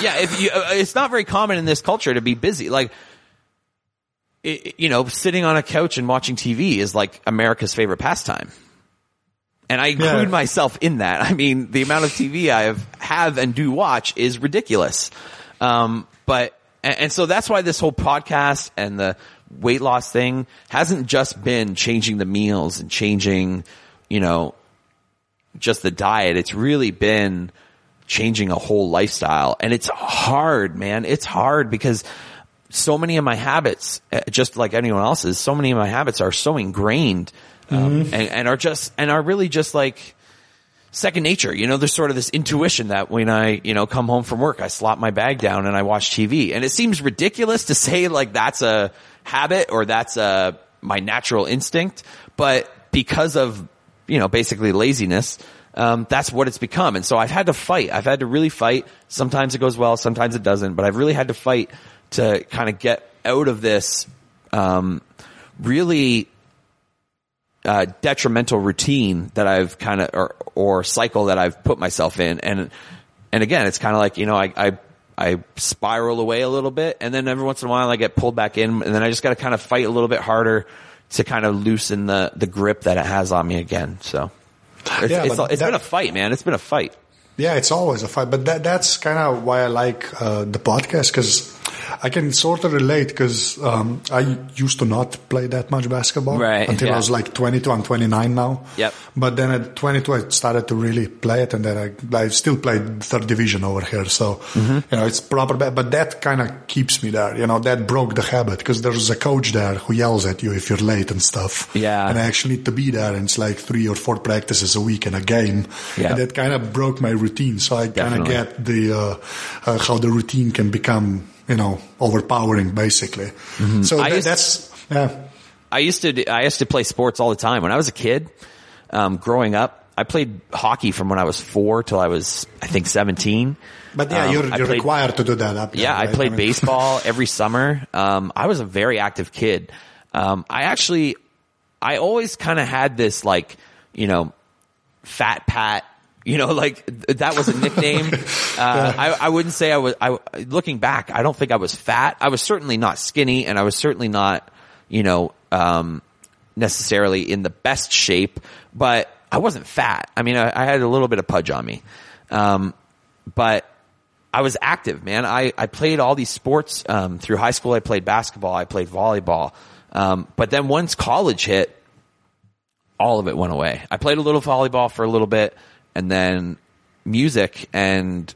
[SPEAKER 2] Yeah, if you, uh, it's not very common in this culture to be busy. Like, it, you know, sitting on a couch and watching TV is like America's favorite pastime. And I include
[SPEAKER 1] Yeah.
[SPEAKER 2] myself in that. I mean, the amount of TV I have, have and do watch is ridiculous. Um, but, and, and so that's why this whole podcast and the weight loss thing hasn't just been changing the meals and changing, you know, just the diet. It's really been changing a whole lifestyle and it's hard, man. It's hard because so many of my habits, uh, just like anyone else's, so many of my habits are so ingrained, um, and, and are just, and are really just like, second nature. You know, there's sort of this intuition that when I, you know, come home from work, I slop my bag down and I watch TV. And it seems ridiculous to say like that's a habit or that's a, my natural instinct. But because of, you know, basically laziness, um, that's what it's become. And so I've had to fight. I've had to really fight. Sometimes it goes well, sometimes it doesn't, but I've really had to fight to kind of get out of this, um, really, uh, detrimental routine that I've kind of or or cycle that I've put myself in, and and again, it's kind of like you know I, I I spiral away a little bit, and then every once in a while I get pulled back in, and then I just got to kind of fight a little bit harder to kind of loosen the the grip that it has on me again. So it's,
[SPEAKER 1] Yeah,
[SPEAKER 2] it's, it's
[SPEAKER 1] that-
[SPEAKER 2] been a fight, man. It's been a fight.
[SPEAKER 1] Yeah, it's always a fight, but that that's kind of why I like uh, the podcast because I can sort of relate because um, I used to not play that much basketball
[SPEAKER 2] Right,
[SPEAKER 1] until
[SPEAKER 2] yeah.
[SPEAKER 1] I was like 22. I'm 29 now.
[SPEAKER 2] Yep.
[SPEAKER 1] But then at 22, I started to really play it, and then I I still played third division over here, so
[SPEAKER 2] Mm-hmm.
[SPEAKER 1] you know it's proper. But that kind of keeps me there. You know, that broke the habit because there's a coach there who yells at you if you're late and stuff.
[SPEAKER 2] Yeah.
[SPEAKER 1] And I actually need to be there, and it's like three or four practices a week in a game.
[SPEAKER 2] Yeah.
[SPEAKER 1] And that kind of broke my routine. So I kind of get the uh, uh, how the routine can become, you know, overpowering basically. So
[SPEAKER 2] Mm-hmm. I
[SPEAKER 1] that,
[SPEAKER 2] used-
[SPEAKER 1] that's yeah.
[SPEAKER 2] I used to I used to play sports all the time when I was a kid. Um, growing up, I played hockey from when I was four till I was I think seventeen.
[SPEAKER 1] But yeah,
[SPEAKER 2] Um,
[SPEAKER 1] you're, you're
[SPEAKER 2] played-
[SPEAKER 1] required to do that. Up
[SPEAKER 2] Yeah, I
[SPEAKER 1] right?
[SPEAKER 2] played
[SPEAKER 1] mean-
[SPEAKER 2] baseball every summer. Um, I was a very active kid. Um, I actually, I always kind of had this like, you know, fat pat. You know, like th- that was a nickname. Uh, I, I wouldn't say I was. I looking back, I don't think I was fat. I was certainly not skinny, and I was certainly not, you know, um, necessarily in the best shape. But I wasn't fat. I mean, I, I had a little bit of pudge on me. Um, but I was active, man. I, I played all these sports um, through high school. I played basketball. I played volleyball. Um, but then once college hit, all of it went away. I played a little volleyball for a little bit, and then music and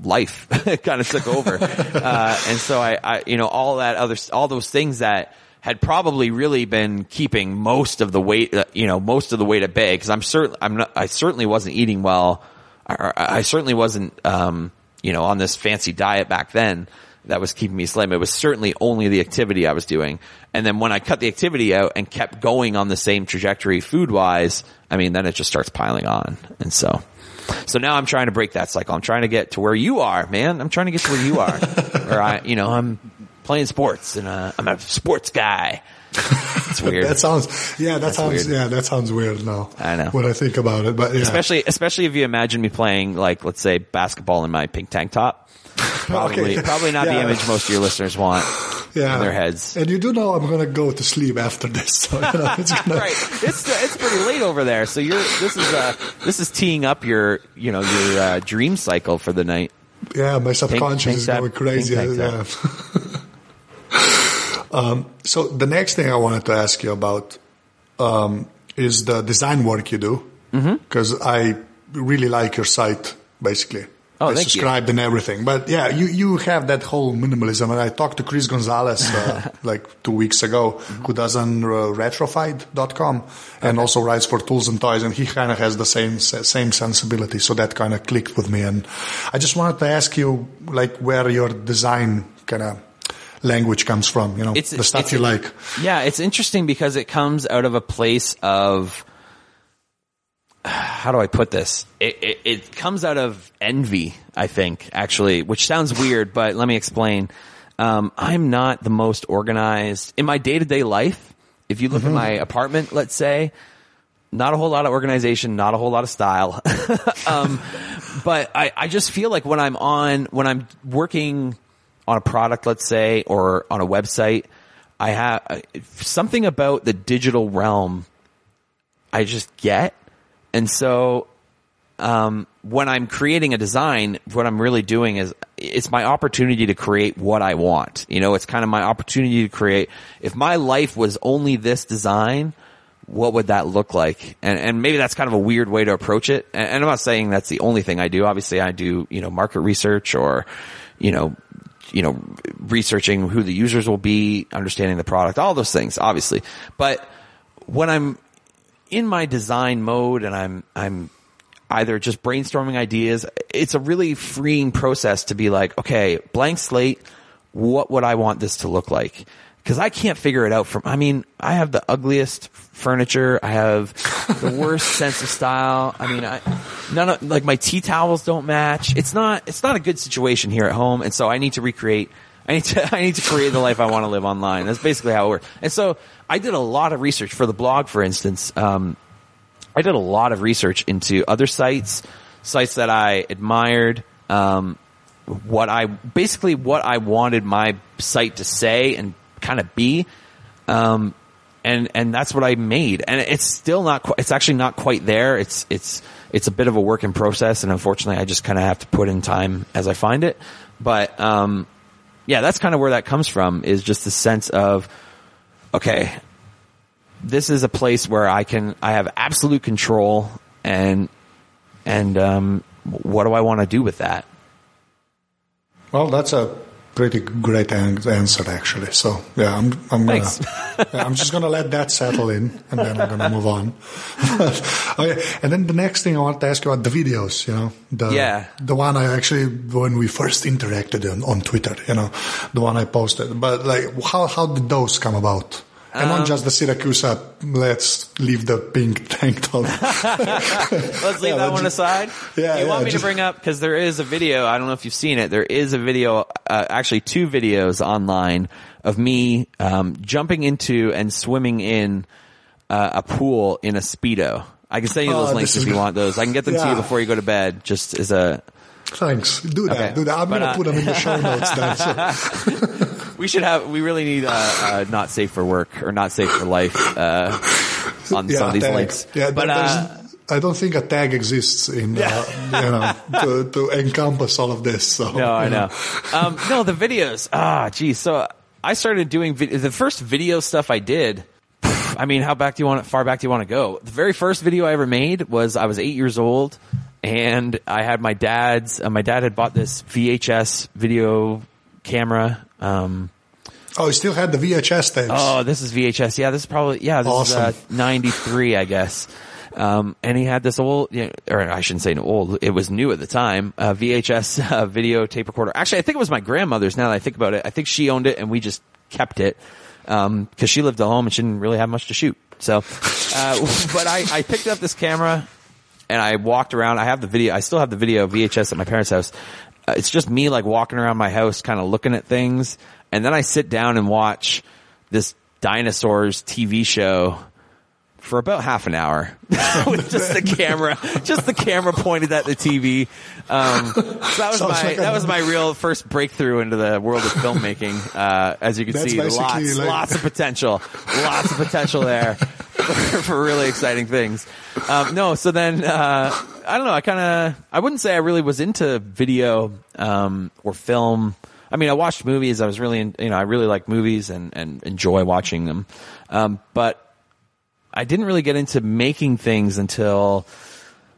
[SPEAKER 2] life kind of took over. uh, and so I, I, you know, all that other, all those things that had probably really been keeping most of the weight, uh, you know, most of the weight at bay. Cause I'm certain, I'm not, I certainly wasn't eating well. Or I certainly wasn't, um, you know, on this fancy diet back then that was keeping me slim. It was certainly only the activity I was doing. And then when I cut the activity out and kept going on the same trajectory food wise, I mean, then it just starts piling on. And so, so now I'm trying to break that cycle. I'm trying to get to where you are, man. I'm trying to get to where you are. where I, you know, I'm playing sports and uh, I'm a sports guy. It's weird.
[SPEAKER 1] That sounds yeah. That sounds
[SPEAKER 2] weird.
[SPEAKER 1] yeah. That sounds weird now.
[SPEAKER 2] I know.
[SPEAKER 1] when I think about it, but yeah.
[SPEAKER 2] especially, especially if you imagine me playing like, let's say basketball in my pink tank top. Probably,
[SPEAKER 1] Okay.
[SPEAKER 2] probably not the image most of your listeners want
[SPEAKER 1] yeah.
[SPEAKER 2] in their heads.
[SPEAKER 1] And you do know I'm gonna go to sleep after this, so you know it's gonna.
[SPEAKER 2] right. It's it's pretty late over there, so you're this is uh this is teeing up your you know your uh, dream cycle for the night.
[SPEAKER 1] Yeah, my subconscious
[SPEAKER 2] pink
[SPEAKER 1] is
[SPEAKER 2] tap-
[SPEAKER 1] going crazy. Yeah. um, so the next thing I wanted to ask you about um, is the design work you do,
[SPEAKER 2] Mm-hmm.
[SPEAKER 1] because I really like your site. Basically,
[SPEAKER 2] Oh,
[SPEAKER 1] I
[SPEAKER 2] thank you.
[SPEAKER 1] subscribed and everything. But yeah, you you have that whole minimalism, and I talked to Chris Gonzalez uh, like two weeks ago, who does on uh, retrofied.com and also writes for Tools and Toys, and he kind of has the same same sensibility. So that kind of clicked with me, and I just wanted to ask you like where your design kind of language comes from. You know,
[SPEAKER 2] It's
[SPEAKER 1] the stuff you like.
[SPEAKER 2] Yeah, it's interesting because it comes out of a place of how do I put this? It, it, it comes out of envy, I think, actually, which sounds weird, but let me explain. Um, I'm not the most organized in my day to day life. If you look at my apartment, let's say, not a whole lot of organization, not a whole lot of style. um, but I, I just feel like when I'm on, when I'm working on a product, let's say, or on a website, I have something about the digital realm I just get. And so um, when I'm creating a design, what I'm really doing is it's my opportunity to create what I want. You know, it's kind of my opportunity to create. If my life was only this design, what would that look like? And, and maybe that's kind of a weird way to approach it. And, and I'm not saying that's the only thing I do. Obviously, I do you know market research or you know you know researching who the users will be, understanding the product, all those things, obviously. But when I'm in my design mode and I'm I'm either just brainstorming ideas. It's a really freeing process to be like, okay, blank slate. What would I want this to look like? Cause I can't figure it out from, I mean, I have the ugliest furniture. I have the worst sense of style. I mean, I, none of, like my tea towels don't match. It's not, it's not a good situation here at home. And so I need to recreate, I need to, I need to create the life I want to live online. That's basically how it works. And so I did a lot of research for the blog, for instance. Um, I did a lot of research into other sites, sites that I admired, um, what I basically what I wanted my site to say and kind of be, um, and and that's what I made. And it's still not. It's actually not quite there. It's it's it's a bit of a work in process, and unfortunately, I just kind of have to put in time as I find it. But um, yeah, that's kind of where that comes from. Is just the sense of okay, this is a place where I can I have absolute control and and um, what do I want to do with that?
[SPEAKER 1] Well, that's a pretty great an- answer, actually. So yeah, I'm I'm gonna, I'm just gonna let that settle in, and then I'm gonna move on. okay, and then the next thing I want to ask you about the videos. You know, the
[SPEAKER 2] Yeah.
[SPEAKER 1] the one I actually when we first interacted on, on Twitter. You know, the one I posted. But like, how how did those come about? And
[SPEAKER 2] Um,
[SPEAKER 1] not just the Syracuse, let's leave the pink tank top.
[SPEAKER 2] Let's leave
[SPEAKER 1] Yeah,
[SPEAKER 2] that one
[SPEAKER 1] ju-
[SPEAKER 2] aside.
[SPEAKER 1] Yeah,
[SPEAKER 2] you
[SPEAKER 1] yeah,
[SPEAKER 2] want me
[SPEAKER 1] just-
[SPEAKER 2] to bring up because there is a video. I don't know if you've seen it. There is a video, uh, actually two videos online of me um, jumping into and swimming in uh, a pool in a speedo. I can send you
[SPEAKER 1] Oh,
[SPEAKER 2] those links if you
[SPEAKER 1] good.
[SPEAKER 2] want those. I can get them to you before you go to bed. Just as a
[SPEAKER 1] Thanks. Do that.
[SPEAKER 2] Okay.
[SPEAKER 1] Do that. I'm gonna
[SPEAKER 2] uh,
[SPEAKER 1] put them in the show notes then. So.
[SPEAKER 2] We should have. We really need uh, uh, not safe for work or not safe for life uh, on some of these
[SPEAKER 1] tag.
[SPEAKER 2] links.
[SPEAKER 1] Yeah,
[SPEAKER 2] but uh,
[SPEAKER 1] I don't think a tag exists in uh, you know to, to encompass all of this. So
[SPEAKER 2] no, I
[SPEAKER 1] you
[SPEAKER 2] know. Um, no, the videos. Ah, geez. So I started doing vid- the first video stuff I did. I mean, how back do you want? Far back do you want to go? The very first video I ever made was I was eight years old, and I had my dad's. Uh, my dad had bought this VHS video camera. Um,
[SPEAKER 1] Oh, you still had the VHS tapes.
[SPEAKER 2] Oh, this is VHS. Yeah, this is probably yeah. This
[SPEAKER 1] Awesome.
[SPEAKER 2] is uh, '93, I guess. Um, and he had this old, you know, or I shouldn't say old. It was new at the time. Uh, VHS uh, video tape recorder. Actually, I think it was my grandmother's. Now that I think about it, I think she owned it, and we just kept it because she lived at home and she didn't really have much to shoot. So, uh, but I, I picked up this camera and I walked around. I have the video. I still have the video VHS at my parents' house. Uh, it's just me like walking around my house, kind of looking at things, and then I sit down and watch this dinosaurs TV show for about half an hour with just the camera, just the camera pointed at the TV. Um, so that was
[SPEAKER 1] Sounds
[SPEAKER 2] my
[SPEAKER 1] like
[SPEAKER 2] that was my real first breakthrough into the world of filmmaking. Uh, as you can
[SPEAKER 1] That's
[SPEAKER 2] see, lots
[SPEAKER 1] like-
[SPEAKER 2] lots of potential, lots of potential there for, really exciting things. Um, no, so then uh, I don't know. I kind of I wouldn't say I really was into video um, or film. I mean, I watched movies. I was really, in, you know, I really like movies and, and enjoy watching them. Um, but I didn't really get into making things until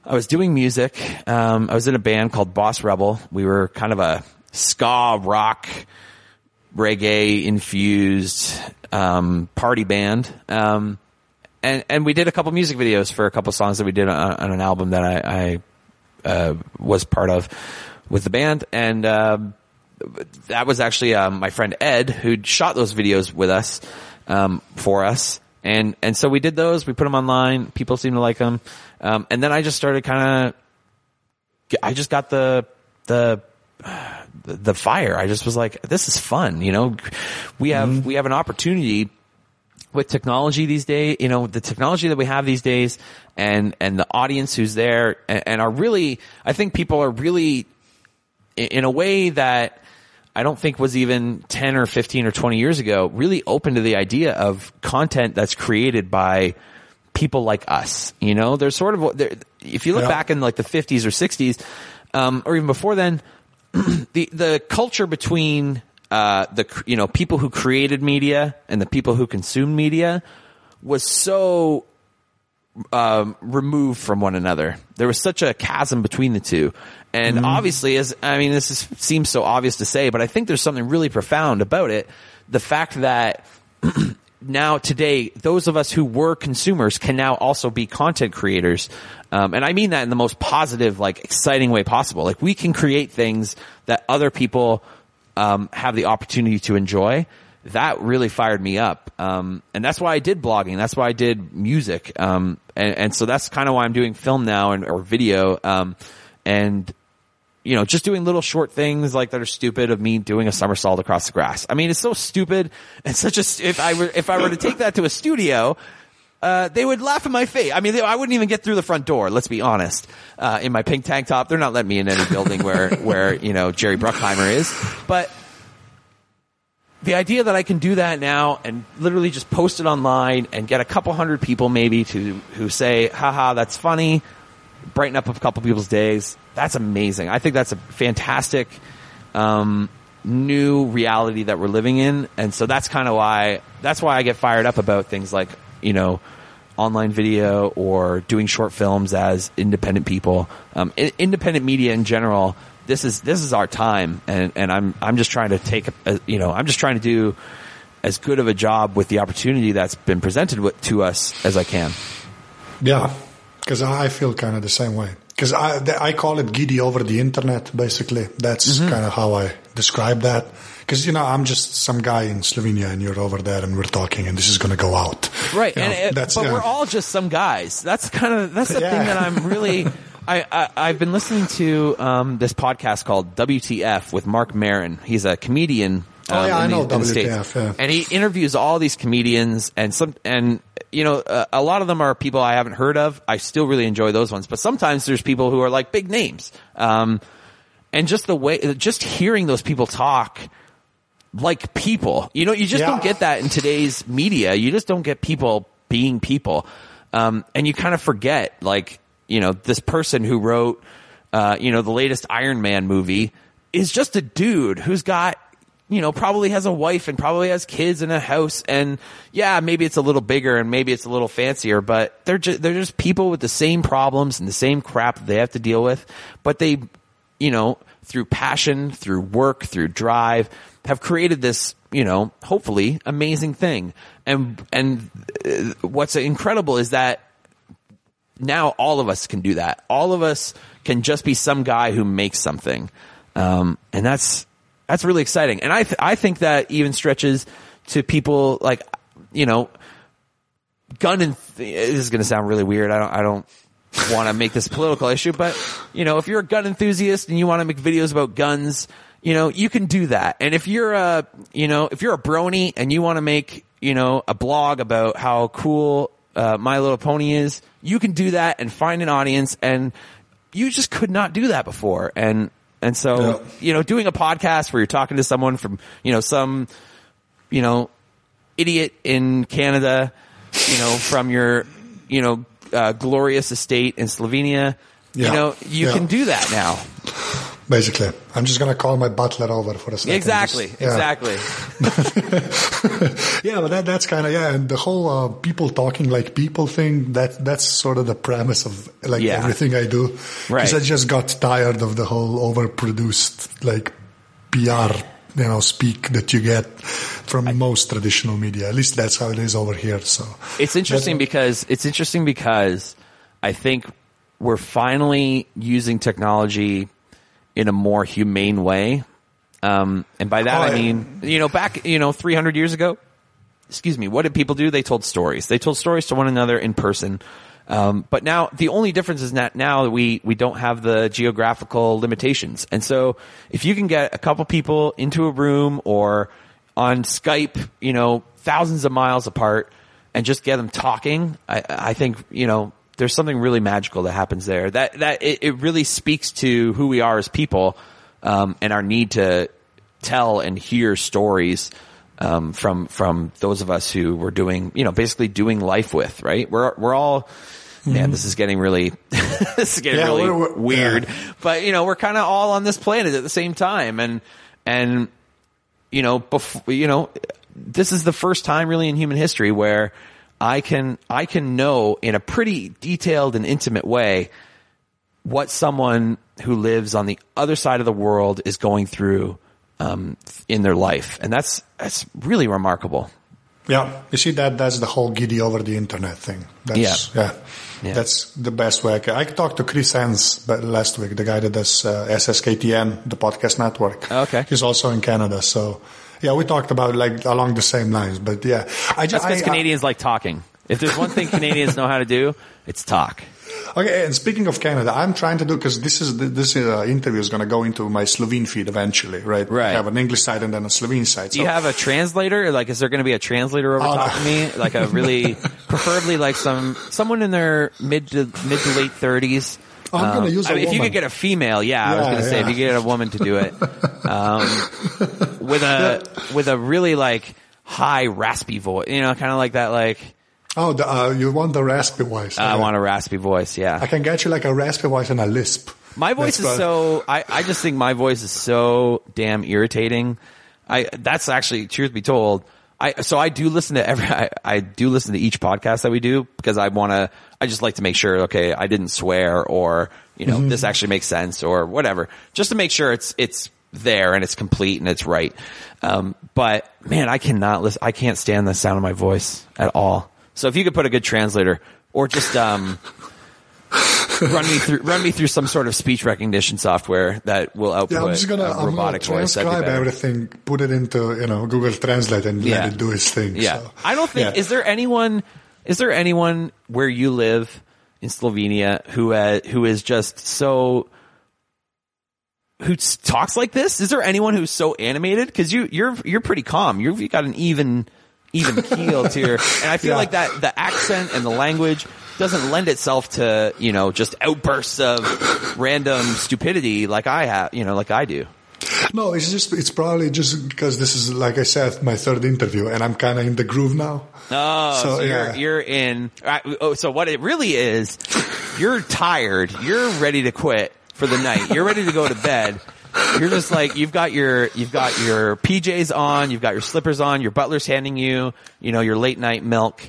[SPEAKER 2] I was doing music. Um, I was in a band called Boss Rebel. We were kind of a ska rock, reggae infused um, party band. Um, and and we did a couple music videos for a couple songs that we did on, on an album that I, I uh, was part of with the band. And um, that was actually um, my friend Ed who shot those videos with us um, for us, and and so we did those. We put them online. People seemed to like them, um, and then I just started kind of. I just got the the the fire. I just was like, this is fun. You know, we have we have an opportunity with technology these days, you know, the technology that we have these days and, and the audience who's there and, and are really, I think people are really in a way that I don't think was even 10 or 15 or 20 years ago, really open to the idea of content that's created by people like us. You know, there's sort of if you look
[SPEAKER 1] Yeah.
[SPEAKER 2] back in like the 50s or 60s, um, or even before then, the the culture between uh, the you know people who created media and the people who consumed media was so um, removed from one another. There was such a chasm between the two. And obviously, as I mean, this is, seems so obvious to say, but I think there's something really profound about it. The fact that now today, those of us who were consumers can now also be content creators. Um, and I mean that in the most positive, like exciting way possible. Like we can create things that other people um, have the opportunity to enjoy. That really fired me up. Um, and that's why I did blogging. That's why I did music. Um, and, and so that's kind of why I'm doing film now and, or video. Um, and, you know, just doing little short things like that are stupid of me doing a somersault across the grass. I mean, it's so stupid and such a, if I were, if I were to take that to a studio, uh, they would laugh in my face. I mean, they, I wouldn't even get through the front door. Let's be honest. Uh, in my pink tank top, they're not letting me in any building where, where, you know, Jerry Bruckheimer is. But the idea that I can do that now and literally just post it online and get a couple hundred people maybe to, who say, haha, that's funny, brighten up a couple people's days. That's amazing. I think that's a fantastic, um, new reality that we're living in. And so that's kind of why, that's why I get fired up about things like, you know, online video or doing short films as independent people. Um, i- independent media in general, this is, this is our time. And, and I'm, I'm just trying to take, a, you know, I'm just trying to do as good of a job with the opportunity that's been presented with, to us as I can.
[SPEAKER 1] Yeah, because I feel kind of the same way. Because I, I call it giddy over the internet, basically. That's
[SPEAKER 2] Mm-hmm.
[SPEAKER 1] kind of how I describe that. Because, you know, I'm just some guy in Slovenia and you're over there and we're talking and this is going to go out.
[SPEAKER 2] Right,
[SPEAKER 1] You know,
[SPEAKER 2] it,
[SPEAKER 1] that's,
[SPEAKER 2] but
[SPEAKER 1] yeah.
[SPEAKER 2] we're all just some guys. That's kind of that's the
[SPEAKER 1] Yeah.
[SPEAKER 2] thing that I'm really. I, I I've been listening to um, this podcast called WTF with Marc Maron. He's a comedian.
[SPEAKER 1] Oh,
[SPEAKER 2] um,
[SPEAKER 1] yeah, I know
[SPEAKER 2] the.
[SPEAKER 1] WTF, yeah.
[SPEAKER 2] And he interviews all these comedians and some and you know uh, a lot of them are people I haven't heard of. I still really enjoy those ones, but sometimes there's people who are like big names. Um, and just the way, just hearing those people talk like people. You know, you just
[SPEAKER 1] Yeah.
[SPEAKER 2] don't get that in today's media. You just don't get people being people. Um, and you kind of forget, like, you know, this person who wrote, uh, you know, the latest Iron Man movie is just a dude who's got, you know, probably has a wife and probably has kids and a house. And yeah, maybe it's a little bigger and maybe it's a little fancier, but they're just, they're just people with the same problems and the same crap that they have to deal with. But they, you know, through passion, through work, through drive, have created this, you know, hopefully amazing thing. And, and uh, what's incredible is that now all of us can do that. All of us can just be some guy who makes something. Um, and that's, that's really exciting. And I, th- I think that even stretches to people like, you know, gun and th- this is going to sound really weird. I don't, I don't want to make this a political issue, but you know, if you're a gun enthusiast and you want to make videos about guns, you know, you can do that. And if you're a, you know, if you're a brony and you want to make, you know, a blog about how cool uh, My Little Pony is, you can do that and find an audience. And you just could not do that before. And and so,
[SPEAKER 1] Yeah.
[SPEAKER 2] you know, doing a podcast where you're talking to someone from, you know, some, you know, idiot in Canada, you know, from your, you know, uh, glorious estate in Slovenia,
[SPEAKER 1] Yeah.
[SPEAKER 2] you know, you
[SPEAKER 1] Yeah.
[SPEAKER 2] can do that now.
[SPEAKER 1] Basically, I'm just going to call my butler over for a second.
[SPEAKER 2] Exactly.
[SPEAKER 1] Just- yeah.
[SPEAKER 2] Exactly.
[SPEAKER 1] Yeah, but that, that's kind of yeah, and the whole uh, people talking like people thing. That that's sort of the premise of like
[SPEAKER 2] Yeah.
[SPEAKER 1] everything I do.
[SPEAKER 2] Right.
[SPEAKER 1] Because I just got tired of the whole overproduced like PR, you know, speak that you get from most traditional media. At least that's how it is over here. So
[SPEAKER 2] It's interesting because it's interesting because I think we're finally using technology in a more humane way. Um, and by that
[SPEAKER 1] Oh,
[SPEAKER 2] I
[SPEAKER 1] yeah.
[SPEAKER 2] mean, you know, back, you know, 300 years ago, excuse me, what did people do? They told stories. They told stories to one another in person. Um, but now the only difference is that now we, we don't have the geographical limitations. And so if you can get a couple people into a room or on Skype, you know, thousands of miles apart and just get them talking, I, I think, you know, there's something really magical that happens there. That, that it, it really speaks to who we are as people, um, and our need to tell and hear stories um, from from those of us who were doing, you know, basically doing life with. Right? We're we're all. Man, this is getting really, this is getting
[SPEAKER 1] Yeah,
[SPEAKER 2] really
[SPEAKER 1] we're- we're-
[SPEAKER 2] weird.
[SPEAKER 1] yeah.
[SPEAKER 2] But you know, we're kind of all on this planet at the same time, and and you know, before you know, this is the first time really in human history where I can I can know in a pretty detailed and intimate way what someone who lives on the other side of the world is going through um, in their life, and that's that's really remarkable.
[SPEAKER 1] Yeah, you see that that's the whole giddy over the internet thing. That's,
[SPEAKER 2] Yeah.
[SPEAKER 1] yeah,
[SPEAKER 2] Yeah.
[SPEAKER 1] that's the best way. I, can. I talked to Chris but last week, the guy that does uh, SSKTN, the podcast network.
[SPEAKER 2] Okay.
[SPEAKER 1] he's also in Canada, so yeah, we talked about like along the same lines. But yeah, I just
[SPEAKER 2] because
[SPEAKER 1] I-
[SPEAKER 2] Canadians like talking. If there's one thing Canadians know how to do, it's talk.
[SPEAKER 1] Okay, and speaking of Canada, I'm trying to do because this is this uh, interview is going to go into my Slovene feed eventually, right?
[SPEAKER 2] Right.
[SPEAKER 1] I have an English side and then a Slovene side.
[SPEAKER 2] Do you have a translator? Like, is there going to be a translator over
[SPEAKER 1] Oh,
[SPEAKER 2] top
[SPEAKER 1] no.
[SPEAKER 2] of me? Like a really, preferably like some someone in their mid to mid to late thirties.
[SPEAKER 1] Oh, I'm gonna use a
[SPEAKER 2] if you could get a female, yeah, I was going to say if you could get a woman to do it, um, with a with a really like high raspy voice, you know, kind of like that. Like
[SPEAKER 1] oh, the, uh, you want the raspy voice?
[SPEAKER 2] I
[SPEAKER 1] Okay.
[SPEAKER 2] want a raspy voice, yeah.
[SPEAKER 1] I can get you like a raspy voice and a lisp.
[SPEAKER 2] My voice
[SPEAKER 1] That's
[SPEAKER 2] is so I, I just think my voice is so damn irritating. I that's actually truth be told. I so I do listen to every I, I do listen to each podcast that we do because I want to I just like to make sure okay I didn't swear or you know this actually makes sense or whatever just to make sure it's it's there and it's complete and it's right. Um, but man, I cannot listen. I can't stand the sound of my voice at all. So if you could put a good translator or just um run me through run me through some sort of speech recognition software that will output
[SPEAKER 1] Yeah, I'm just gonna,
[SPEAKER 2] a
[SPEAKER 1] I'm gonna
[SPEAKER 2] robotic voice.
[SPEAKER 1] Transcribe everything, put it into you know Google Translate, and
[SPEAKER 2] Yeah.
[SPEAKER 1] let it do its thing.
[SPEAKER 2] Yeah,
[SPEAKER 1] so,
[SPEAKER 2] I don't think
[SPEAKER 1] yeah.
[SPEAKER 2] is there anyone is there anyone where you live in Slovenia who uh, who is just so who talks like this? Is there anyone who's so animated? Because you you're you're pretty calm. You've you got an even even keel to your, and I feel
[SPEAKER 1] Yeah.
[SPEAKER 2] like that the accent and the language doesn't lend itself to you know just outbursts of random stupidity like I have you know like I do.
[SPEAKER 1] No, it's just it's probably just because this is like I said, my third interview, and I'm kind of in the groove now.
[SPEAKER 2] Oh, so,
[SPEAKER 1] So,
[SPEAKER 2] you're you're in. Oh, so what it really is, you're tired. You're ready to quit for the night. You're ready to go to bed. You're just like you've got your you've got your PJs on, you've got your slippers on, your butler's handing you you know your late night milk,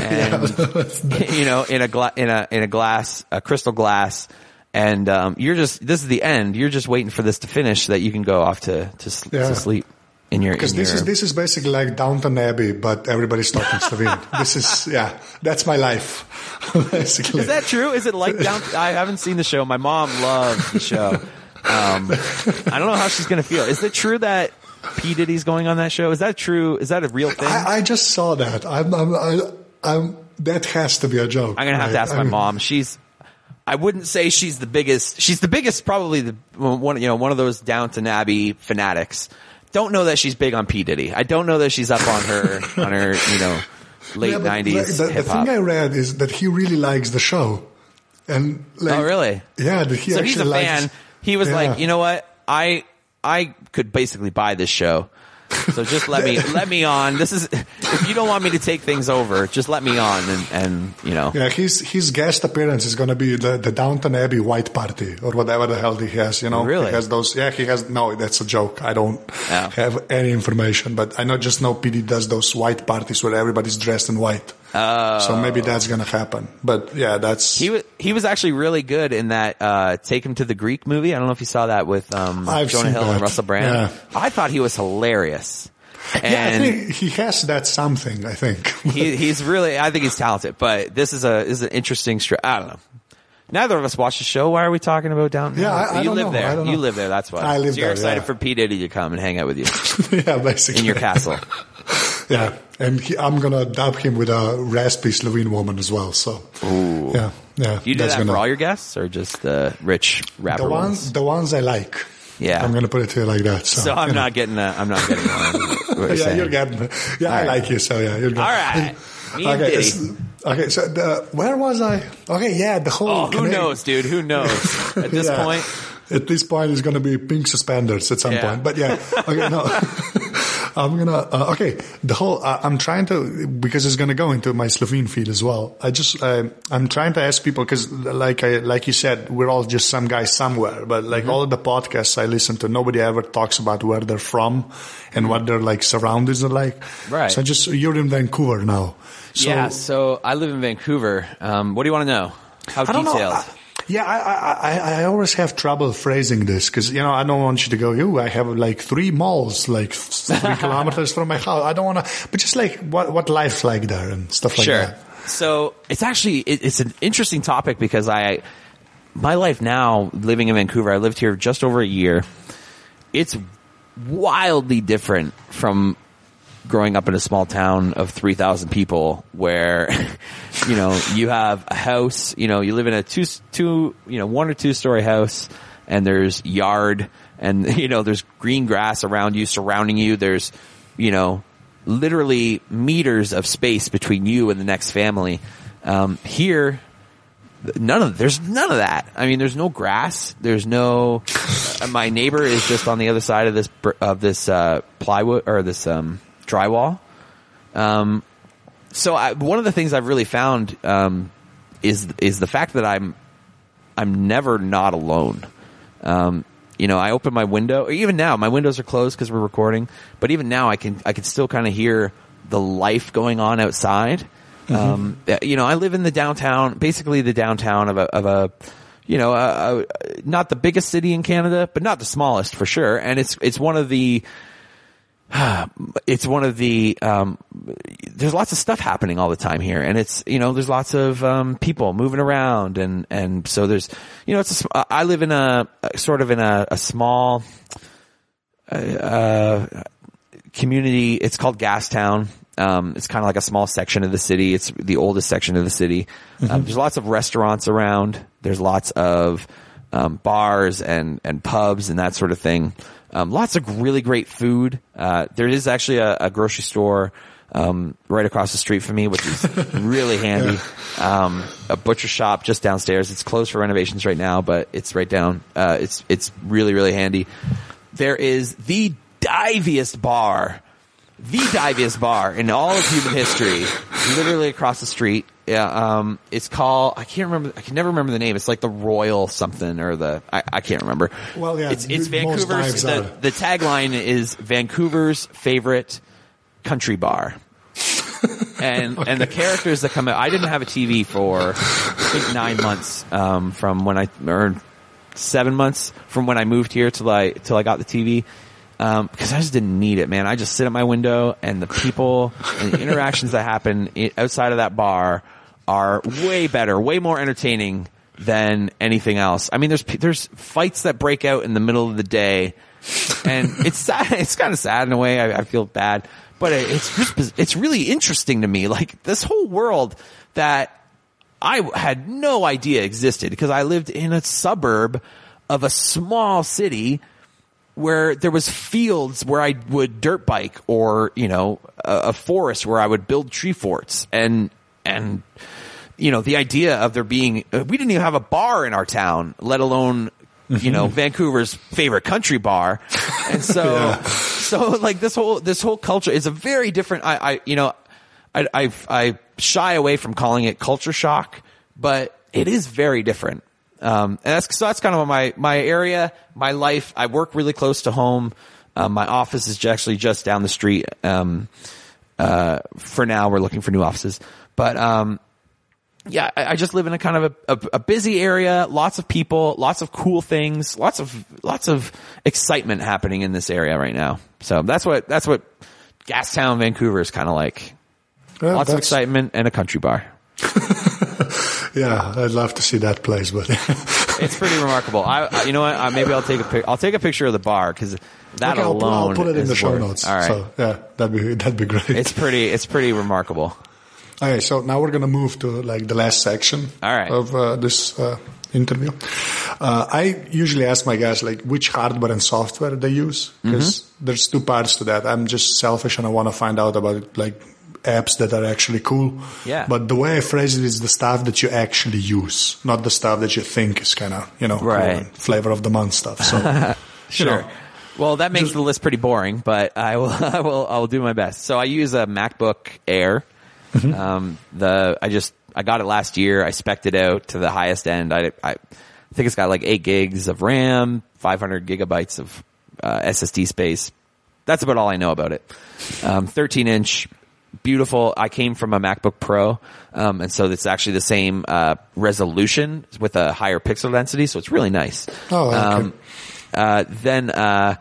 [SPEAKER 2] and you know in a gla- in a in a glass a crystal glass. And um, you're just this is the end. You're just waiting for this to finish so that you can go off to to,
[SPEAKER 1] Yeah.
[SPEAKER 2] to sleep in your
[SPEAKER 1] Because this
[SPEAKER 2] your,
[SPEAKER 1] is this is basically like Downton Abbey, but everybody's talking Slovene. this is yeah, that's my life. basically,
[SPEAKER 2] Is that true? Is it like down? I haven't seen the show. My mom loves the show. Um, I don't know how she's going to feel. Is it true that P Diddy's going on that show? Is that true? Is that a real thing?
[SPEAKER 1] I, I just saw that. I'm, I'm, I, I'm, that has to be a joke.
[SPEAKER 2] I'm gonna have to
[SPEAKER 1] right?
[SPEAKER 2] ask
[SPEAKER 1] I
[SPEAKER 2] my
[SPEAKER 1] mean,
[SPEAKER 2] mom. She's. I wouldn't say she's the biggest. She's the biggest, probably the one. You know, one of those Downton Abbey fanatics. Don't know that she's big on P Diddy. I don't know that she's up on her on her. You know, late
[SPEAKER 1] Yeah,
[SPEAKER 2] '90s
[SPEAKER 1] the, the
[SPEAKER 2] hip
[SPEAKER 1] thing I read is that he really likes the show, and like,
[SPEAKER 2] Oh, really?
[SPEAKER 1] Yeah, he
[SPEAKER 2] so
[SPEAKER 1] actually
[SPEAKER 2] he's a
[SPEAKER 1] likes,
[SPEAKER 2] fan. He was
[SPEAKER 1] Yeah.
[SPEAKER 2] like, you know what? I I could basically buy this show. So just let me let me on. This is if you don't want me to take things over, just let me on and and you know.
[SPEAKER 1] Yeah, his his guest appearance is going to be the, the Downton Abbey White Party or whatever the hell he has. You know,
[SPEAKER 2] Really?
[SPEAKER 1] He has those. Yeah, he has. No, that's a joke. I don't
[SPEAKER 2] Yeah.
[SPEAKER 1] have any information, but I know just know PD does those white parties where everybody's dressed in white. Oh. So maybe that's going to happen. But yeah, that's.
[SPEAKER 2] He was he was actually really good in that uh, Take Him to the Greek movie. I don't know if you saw that with um,
[SPEAKER 1] I've
[SPEAKER 2] Jonah Hill and. Russell Brand.
[SPEAKER 1] Yeah.
[SPEAKER 2] I thought he was hilarious.
[SPEAKER 1] yeah, I
[SPEAKER 2] And
[SPEAKER 1] think he has that something. I think.
[SPEAKER 2] he, he's really, I think he's talented, but this is a, is an interesting, str- I don't know. Neither of us watched the show. Why are we talking about Downton?
[SPEAKER 1] Yeah, I- I
[SPEAKER 2] you live
[SPEAKER 1] know.
[SPEAKER 2] there. You live there. That's why.
[SPEAKER 1] I live
[SPEAKER 2] so you're
[SPEAKER 1] there,
[SPEAKER 2] excited
[SPEAKER 1] yeah.
[SPEAKER 2] for P Diddy to come and hang out with you
[SPEAKER 1] yeah, basically.
[SPEAKER 2] in your castle.
[SPEAKER 1] Yeah, and he, I'm gonna dub him with a raspy Slovene woman as well. So.
[SPEAKER 2] Ooh.
[SPEAKER 1] Yeah, yeah.
[SPEAKER 2] You do
[SPEAKER 1] that's
[SPEAKER 2] that
[SPEAKER 1] gonna,
[SPEAKER 2] for all your guests, or just the rich rapper
[SPEAKER 1] the
[SPEAKER 2] ones?
[SPEAKER 1] ones, the ones I like.
[SPEAKER 2] Yeah.
[SPEAKER 1] I'm gonna put it to you like that. So,
[SPEAKER 2] So I'm not getting. A, I'm not getting one. What you're
[SPEAKER 1] yeah,
[SPEAKER 2] saying.
[SPEAKER 1] you're getting. Yeah, I
[SPEAKER 2] right.
[SPEAKER 1] like you. So yeah, you're good.
[SPEAKER 2] All right. Me
[SPEAKER 1] okay,
[SPEAKER 2] Diddy.
[SPEAKER 1] okay. So the, where was I? Okay, yeah, the whole.
[SPEAKER 2] Oh, who
[SPEAKER 1] Canadian-
[SPEAKER 2] knows, dude? Who knows? At this
[SPEAKER 1] Yeah.
[SPEAKER 2] point,
[SPEAKER 1] At this point, it's going to be pink suspenders at some
[SPEAKER 2] Yeah.
[SPEAKER 1] point. But yeah, okay, no. I'm gonna uh, okay. The whole uh, I'm trying to because it's gonna go into my Slovene feed as well. I just uh, I'm trying to ask people because like I like you said, we're all just some guy somewhere. But like
[SPEAKER 2] Mm-hmm.
[SPEAKER 1] all of the podcasts I listen to, nobody ever talks about where they're from and what their like surroundings are like.
[SPEAKER 2] Right.
[SPEAKER 1] So just you're in Vancouver now. So,
[SPEAKER 2] yeah, so I live in Vancouver. Um, what do you want to know? How
[SPEAKER 1] I
[SPEAKER 2] detailed?
[SPEAKER 1] Yeah, I, I, I, I always have trouble phrasing this because, you know, I don't want you to go, you, I have like three malls, like three kilometers from my house. I don't want to, but just like what, what life's like there and stuff like
[SPEAKER 2] sure.
[SPEAKER 1] that.
[SPEAKER 2] So it's actually it, it's an interesting topic because I my life now living in Vancouver. I lived here just over a year. It's wildly different from growing up in a small town of 3,000 people where, you know, you have a house, you know, you live in a two, two, you know, one or two story house and there's yard and, you know, there's green grass around you, surrounding you. There's, you know, literally meters of space between you and the next family. Um, here, none of there's none of that. I mean, there's no grass. There's no. uh, my neighbor is just on the other side of this of this uh, plywood or this um, drywall. Um, so I, one of the things I've really found um, is is the fact that I'm I'm never not alone. Um, you know, I open my window, or even now, my windows are closed because we're recording. But even now, I can I can still kind of hear the life going on outside. Um, you know, I live in the downtown, basically the downtown of a of a, you know, a, a, not the biggest city in Canada, but not the smallest for sure. And it's it's one of the it's one of the um, there's lots of stuff happening all the time here and it's you know there's lots of um, people moving around and and so there's you know it's a, I live in a sort of in a, a small uh, community. It's called Gastown um, it's kind of like a small section of the city. It's the oldest section of the city. Um, there's lots of restaurants around. There's lots of um, bars and and pubs and that sort of thing um, lots of really great food. Uh, there is actually a, a grocery store um, right across the street from me, which is really handy. Um, a butcher shop just downstairs. It's closed for renovations right now, but it's right down. Uh, it's it's really really handy. There is the diviest bar, the diviest bar in all of human history, literally across the street. Yeah, um, it's called. I can't remember. I can never remember the name. It's like the Royal something or the. I, I can't remember.
[SPEAKER 1] Well, yeah,
[SPEAKER 2] it's it's Vancouver's. The, the tagline is Vancouver's favorite country bar. and and the characters that come out. I didn't have a TV for I think nine months um, from when I or seven months from when I moved here till I till I got the TV. Um, because I just didn't need it, man. I just sit at my window and the people and the interactions that happen outside of that bar are way better, way more entertaining than anything else. I mean, there's, there's fights that break out in the middle of the day and it's sad. It's kind of sad in a way. I, I feel bad, but it, it's just, it's really interesting to me. Like this whole world that I had no idea existed because I lived in a suburb of a small city where there was fields where I would dirt bike or, you know, a, a forest where I would build tree forts and, and, you know, the idea of there being, uh, we didn't even have a bar in our town, let alone, you know, Vancouver's favorite country bar. And so, so like this whole, this whole culture is a very different, I, I, you know, I, I, I shy away from calling it culture shock, but it is very different. Um, and that's, so that's kind of my, my area, my life. I work really close to home. Um, my office is actually just down the street. Um, uh, for now we're looking for new offices, but, um, yeah, I, I just live in a kind of a, a, a busy area, lots of people, lots of cool things, lots of, lots of excitement happening in this area right now. So that's what, that's what Gastown, Vancouver is kind of like.
[SPEAKER 1] Yeah,
[SPEAKER 2] lots of excitement and a country bar.
[SPEAKER 1] Yeah, I'd love to see that place, but
[SPEAKER 2] It's pretty remarkable. I, you know what? I, maybe I'll take a pic. I'll take a picture of the bar because that
[SPEAKER 1] Okay, I'll, put-
[SPEAKER 2] alone
[SPEAKER 1] I'll put it in the show
[SPEAKER 2] worth-
[SPEAKER 1] notes.
[SPEAKER 2] All right,
[SPEAKER 1] So yeah, that'd be that'd be great.
[SPEAKER 2] it's pretty. It's pretty remarkable.
[SPEAKER 1] Okay, so now we're gonna move to like the last section
[SPEAKER 2] All right.
[SPEAKER 1] of uh, this uh, interview. Uh, I usually ask my guys like which hardware and software they use because
[SPEAKER 2] Mm-hmm.
[SPEAKER 1] there's two parts to that. I'm just selfish and I want to find out about like apps that are actually cool.
[SPEAKER 2] Yeah.
[SPEAKER 1] But the way I phrase it is the stuff that you actually use, not the stuff that you think is kind of you know
[SPEAKER 2] Right.
[SPEAKER 1] and flavor of the month stuff. So
[SPEAKER 2] Sure.
[SPEAKER 1] know.
[SPEAKER 2] Well, that makes the list pretty boring, but I will, I will, I will do my best. So I use a MacBook Air. Um, the, I just, I got it last year. I spec'd it out to the highest end. I, I think it's got like eight gigs of RAM, 500 gigabytes of uh, SSD space. That's about all I know about it. Um, 13 inch, beautiful. I came from a MacBook Pro, um, and so it's actually the same uh, resolution with a higher pixel density. So it's really nice.
[SPEAKER 1] Oh, okay.
[SPEAKER 2] Um, uh, then, uh,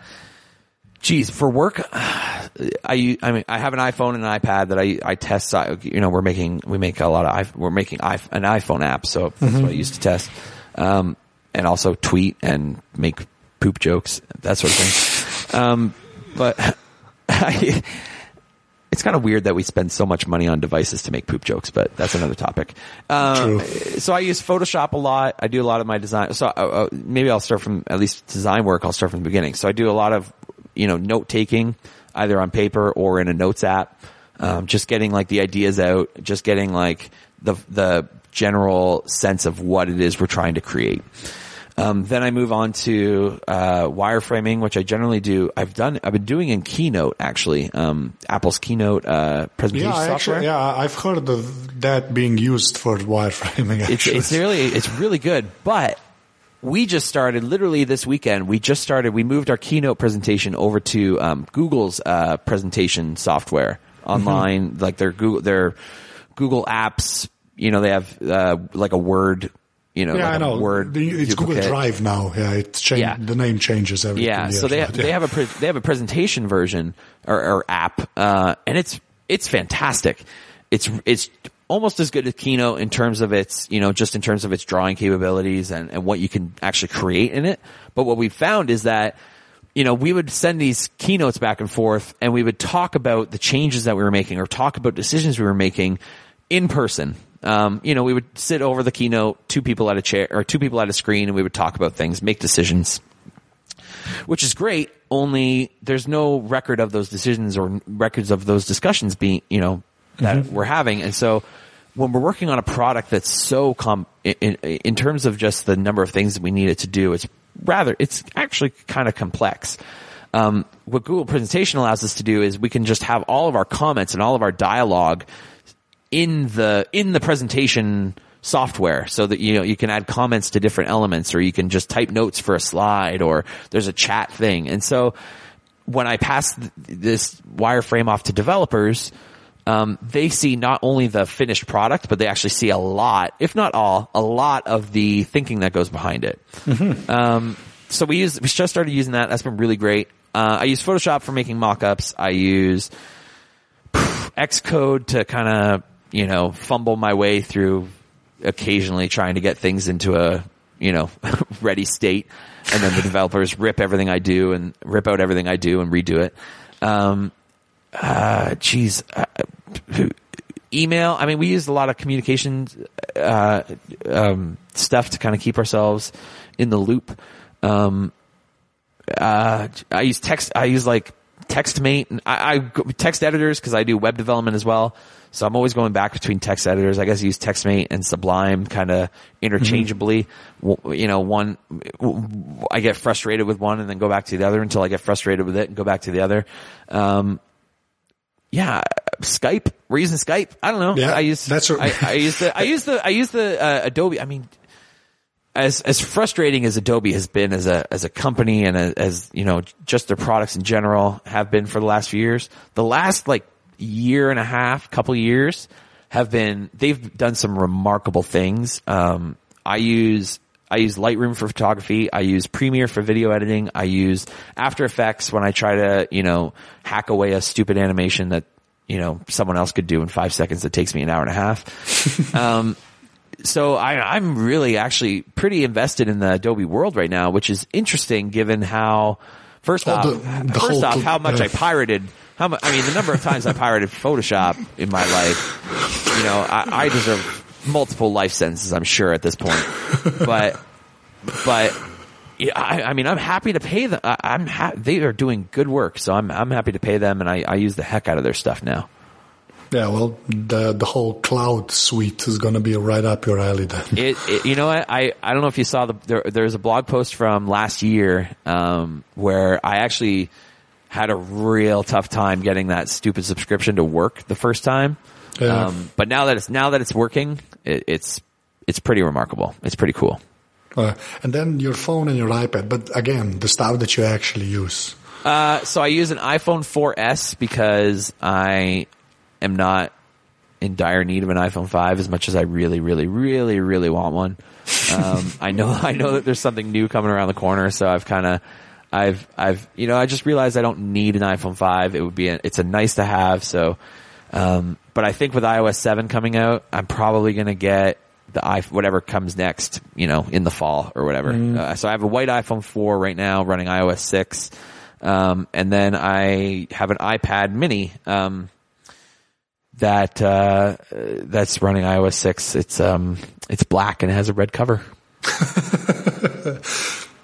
[SPEAKER 2] geez, for work, I I mean I have an iPhone and an iPad that I I test. I- You know, we're making we make a lot of we're making an iPhone app, so that's what I used to test, um, and also tweet and make poop jokes, that sort of thing. Um, but I, it's kind of weird that we spend so much money on devices to make poop jokes, but that's another topic. Um, so I use Photoshop a lot. I do a lot of my design. So uh, uh, maybe I'll start from at least design work. I'll start from the beginning. So I do a lot of, you know, note taking either on paper or in a notes app. Um, just getting like the ideas out, just getting like the, the general sense of what it is we're trying to create. Um, then I move on to uh, wireframing, which I generally do. I've done. I've been doing in Keynote actually. Um, Apple's Keynote uh, presentation
[SPEAKER 1] Yeah,
[SPEAKER 2] software.
[SPEAKER 1] actually, yeah, I've heard of that being used for wireframing.
[SPEAKER 2] it's
[SPEAKER 1] Actually,
[SPEAKER 2] it's really it's really good. But we just started literally this weekend. We just started. We moved our keynote presentation over to um, Google's uh, presentation software online, like their Google their Google apps. You know, they have uh, like a Word. You know,
[SPEAKER 1] yeah,
[SPEAKER 2] like
[SPEAKER 1] I know.
[SPEAKER 2] Word.
[SPEAKER 1] The- it's Google. Drive now. Yeah, it's changed.
[SPEAKER 2] Yeah.
[SPEAKER 1] The name changes every.
[SPEAKER 2] Yeah, so they
[SPEAKER 1] but
[SPEAKER 2] they have a pre- they have a presentation version or, or app, uh, and it's it's fantastic. It's it's almost as good as Keynote in terms of its you know just in terms of its drawing capabilities and and what you can actually create in it. But what we found is that you know we would send these keynotes back and forth, and we would talk about the changes that we were making or talk about decisions we were making in person. Um, you know, we would sit over the keynote, two people at a chair or two people at a screen, and we would talk about things, make decisions which is great. Only there's no record of those decisions or records of those discussions being, you know, that we're having. And so when we're working on a product that's so com, in, in, in terms of just the number of things that we need it to do, it's rather, it's actually kind of complex. Um, what Google presentation allows us to do is we can just have all of our comments and all of our dialogue in the in the presentation software so that you know you can add comments to different elements or you can just type notes for a slide or there's a chat thing. And so when i pass th- this wireframe off to developers um, they see not only the finished product but they actually see a lot if not all a lot of the thinking that goes behind it. Um, so we use we just started using that. That's been really great. Uh, i use photoshop for making mock-ups. I use Xcode to kind of, you know, fumble my way through occasionally trying to get things into a, you know, ready state. And then the developers rip everything I do and rip out everything I do and redo it. Um, uh, geez, uh, email. I mean, we use a lot of communication, uh, um, stuff to kind of keep ourselves in the loop. Um, uh, I use text. I use like TextMate. and I, I text editors because I do web development as well. So I'm always going back between text editors. I guess I use TextMate and Sublime kind of interchangeably. W You know, one I get frustrated with one and then go back to the other until I get frustrated with it and go back to the other. Um, yeah, Skype. We're using Skype. I don't know.
[SPEAKER 1] Yeah,
[SPEAKER 2] I use
[SPEAKER 1] that's what-
[SPEAKER 2] I, I use the I use the I use the uh, Adobe. I mean, as as frustrating as Adobe has been as a as a company and as, as you know just their products in general have been for the last few years, the last like year and a half, couple years have been they've done some remarkable things. Um, I use I use Lightroom for photography. I use Premiere for video editing. I use After Effects when I try to you know hack away a stupid animation that you know someone else could do in five seconds that takes me an hour and a half. um, so I, I'm really actually pretty invested in the Adobe world right now, which is interesting given how, first off,
[SPEAKER 1] the- the
[SPEAKER 2] first off, how much I pirated, how much, I mean, the number of times I pirated Photoshop in my life, you know, I, I deserve multiple life sentences, I'm sure at this point, but, but, yeah, I, I mean, I'm happy to pay them. I, I'm ha- they are doing good work, so I'm I'm happy to pay them, and I, I use the heck out of their stuff now.
[SPEAKER 1] Yeah, well, the the whole cloud suite is going to be right up your alley then.
[SPEAKER 2] It, it, you know? I, I don't know if you saw the, there, there's a blog post from last year, um, where I actually had a real tough time getting that stupid subscription to work the first time.
[SPEAKER 1] Yeah.
[SPEAKER 2] Um, but now that it's, now that it's working, it, it's, it's pretty remarkable. It's pretty cool.
[SPEAKER 1] Uh, and then your phone and your iPad, but again, the stuff that you actually use.
[SPEAKER 2] Uh, so I use an iPhone 4S because I am not in dire need of an iPhone 5 as much as I really, really, really, really want one. Um, I know, I know that there's something new coming around the corner, so I've kind of, I've, I've, you know, I just realized I don't need an iPhone 5. It would be, a, it's a nice to have. So, um, but I think with iOS 7 coming out, I'm probably going to get the i whatever comes next, you know, in the fall or whatever. Uh, so I have a white iPhone 4 right now running iOS 6. Um, and then I have an iPad mini, um, that, uh, that's running iOS 6. It's, um, it's black and it has a red cover.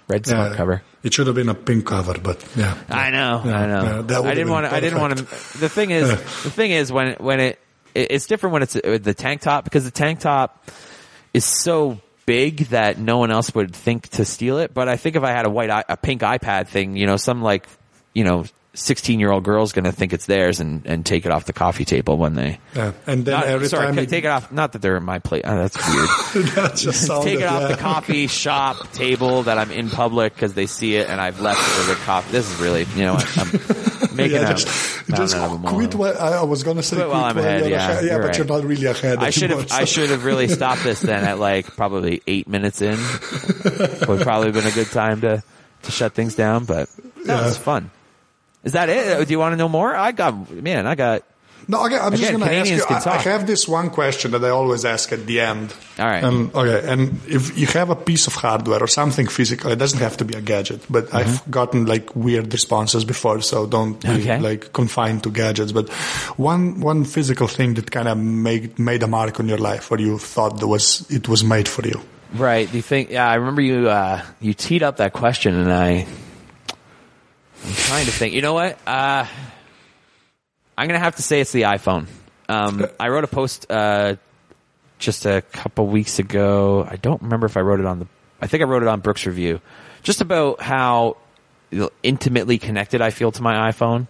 [SPEAKER 2] red smart
[SPEAKER 1] Yeah.
[SPEAKER 2] cover.
[SPEAKER 1] It should have been a pink cover, but yeah.
[SPEAKER 2] I know,
[SPEAKER 1] Yeah,
[SPEAKER 2] I know.
[SPEAKER 1] yeah, that
[SPEAKER 2] I didn't want to. I didn't want to. The thing is, the thing is when when it, it it's different when it's uh, the tank top because the tank top is so big that no one else would think to steal it. But I think if I had a white a pink iPad thing, you know, some like you know. 16 year old girl's gonna think it's theirs and, and take it off the coffee table when they,
[SPEAKER 1] Yeah. And then
[SPEAKER 2] not,
[SPEAKER 1] every
[SPEAKER 2] sorry,
[SPEAKER 1] time you-
[SPEAKER 2] take it off, not that they're in my plate, oh, uh, that's weird.
[SPEAKER 1] that just sounded,
[SPEAKER 2] take it off
[SPEAKER 1] yeah.
[SPEAKER 2] the coffee shop table that I'm in public because they see it and I've left it with a coffee. This is really, you know, I'm making
[SPEAKER 1] Yeah,
[SPEAKER 2] a
[SPEAKER 1] just,
[SPEAKER 2] mountain
[SPEAKER 1] just
[SPEAKER 2] a
[SPEAKER 1] quit. While, I I was going to say
[SPEAKER 2] Quit while I'm ahead, yeah,
[SPEAKER 1] ahead.
[SPEAKER 2] you're
[SPEAKER 1] but
[SPEAKER 2] right.
[SPEAKER 1] you're not really ahead.
[SPEAKER 2] I should have, I
[SPEAKER 1] so-
[SPEAKER 2] should have really stopped this then at like probably eight minutes in. Would probably been a good time to, to shut things down, but no,
[SPEAKER 1] Yeah.
[SPEAKER 2] it's fun. Is that it? Do you want to know more? I got, man, I got,
[SPEAKER 1] No, okay, I'm just going to ask you. I, I have this one question that I always ask at the end.
[SPEAKER 2] All right.
[SPEAKER 1] Um, okay, and if you have a piece of hardware or something physical, it doesn't have to be a gadget, but I've gotten like weird responses before, so don't be
[SPEAKER 2] Mm-hmm. Okay.
[SPEAKER 1] like confined to gadgets. But one one physical thing that kind of made made a mark on your life, or you thought that was it was made for you.
[SPEAKER 2] Right. Do you think? Yeah, I remember you. Uh, you teed up that question, and I. I'm trying to think. You know what? Uh, I'm gonna have to say it's the iPhone. Um, I wrote a post uh, just a couple weeks ago. I don't remember if I wrote it on the. I think I wrote it on Brooks Review, just about how intimately connected I feel to my iPhone.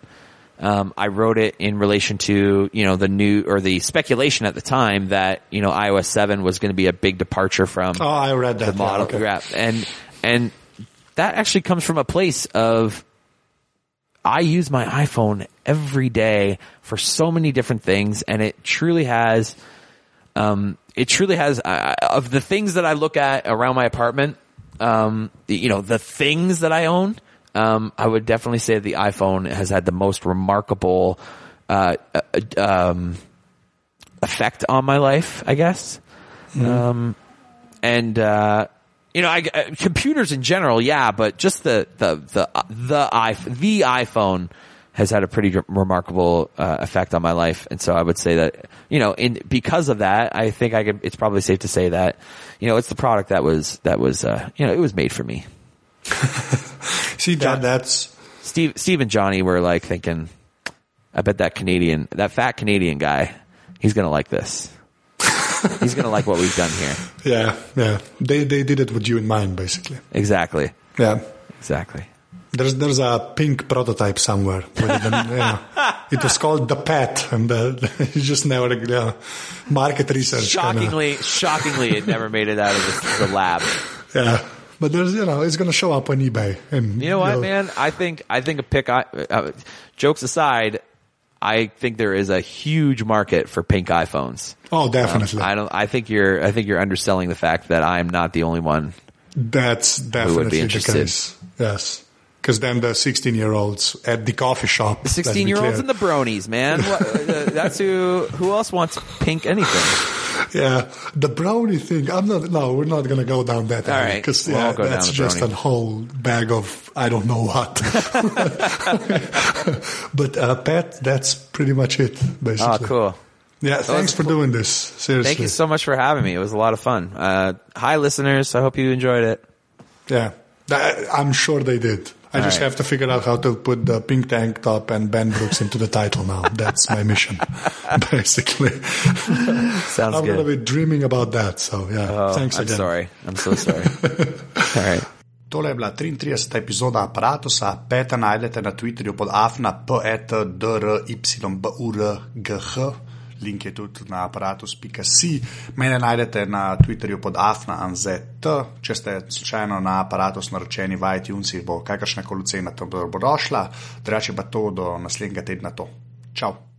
[SPEAKER 2] Um, I wrote it in relation to you know the new or the speculation at the time that you know iOS seven was going to be a big departure from
[SPEAKER 1] Oh, I read that.
[SPEAKER 2] the model
[SPEAKER 1] yeah, okay.
[SPEAKER 2] and and that actually comes from a place of I use my iPhone every day for so many different things, and it truly has, um, it truly has uh, of the things that I look at around my apartment. Um, you know, the things that I own. Um, I would definitely say the iPhone has had the most remarkable uh, uh, um, effect on my life. I guess Um, and uh, you know, I, uh, computers in general, yeah, but just the the the the iPhone, the iPhone has had a pretty re- remarkable uh, effect on my life, and so I would say that you know, in because of that, I think I can. It's probably safe to say that you know, it's the product that was that was uh, you know, it was made for me.
[SPEAKER 1] See that that's
[SPEAKER 2] Steve, Steve and Jony were like thinking, I bet that Canadian, that fat Canadian guy, he's gonna like this. He's gonna like what we've done here.
[SPEAKER 1] yeah yeah. They they did it with you in mind, basically.
[SPEAKER 2] Exactly.
[SPEAKER 1] Yeah.
[SPEAKER 2] Exactly.
[SPEAKER 1] There's there's a pink prototype somewhere. With it, and, yeah. It was called the Pet, and uh, you just never yeah. market research. kinda-
[SPEAKER 2] Shockingly, shockingly, it never made it out of the, the lab.
[SPEAKER 1] yeah. But there's you know it's gonna show up on eBay. And
[SPEAKER 2] You know what, man? I think I think a pick. I- Uh, jokes aside, I think there is a huge market for pink iPhones.
[SPEAKER 1] Oh, um, definitely.
[SPEAKER 2] I don't. I think you're. I think you're underselling the fact that I am not the only one.
[SPEAKER 1] That's definitely the
[SPEAKER 2] interested.
[SPEAKER 1] case. Yes. Because then the 16 year olds at the coffee shop.
[SPEAKER 2] The 16 year olds and the bronies, man. Uh, that's who. Who else wants pink anything?
[SPEAKER 1] Yeah. The brony thing. I'm not, no, we're not going to go down that
[SPEAKER 2] All
[SPEAKER 1] alley,
[SPEAKER 2] right.
[SPEAKER 1] Because
[SPEAKER 2] We'll
[SPEAKER 1] yeah,
[SPEAKER 2] down
[SPEAKER 1] that's just
[SPEAKER 2] brony.
[SPEAKER 1] a whole bag of I don't know what. but uh, Pat, that's pretty much it, basically.
[SPEAKER 2] Oh, cool.
[SPEAKER 1] Yeah. Thanks for doing this. Seriously.
[SPEAKER 2] Thank you so much for having me. It was a lot of fun. Uh, hi, listeners. I hope you enjoyed it.
[SPEAKER 1] Yeah. I'm sure they did. I just
[SPEAKER 2] right.
[SPEAKER 1] have to figure out how to put the pink tank top and Ben Brooks into the title now. That's my mission, basically.
[SPEAKER 2] Sounds
[SPEAKER 1] I'm going to
[SPEAKER 2] good.
[SPEAKER 1] be dreaming about that. So, yeah,
[SPEAKER 2] Oh,
[SPEAKER 1] thanks
[SPEAKER 2] I'm
[SPEAKER 1] again.
[SPEAKER 2] sorry. I'm so sorry. All right.
[SPEAKER 1] Tole je bila 33. epizoda aparata, peta najdete na Twitterju pod afna p.e.d.r.y.b.u.r.g.h. Link je tudi na aparatus.si. Mene najdete na Twitterju pod afna anzet. Če ste slučajno na aparatus naročeni v iTunesih, bo kakršna koli cena tam dobrodošla. Drugače pa to do naslednjega tedna to. Čau!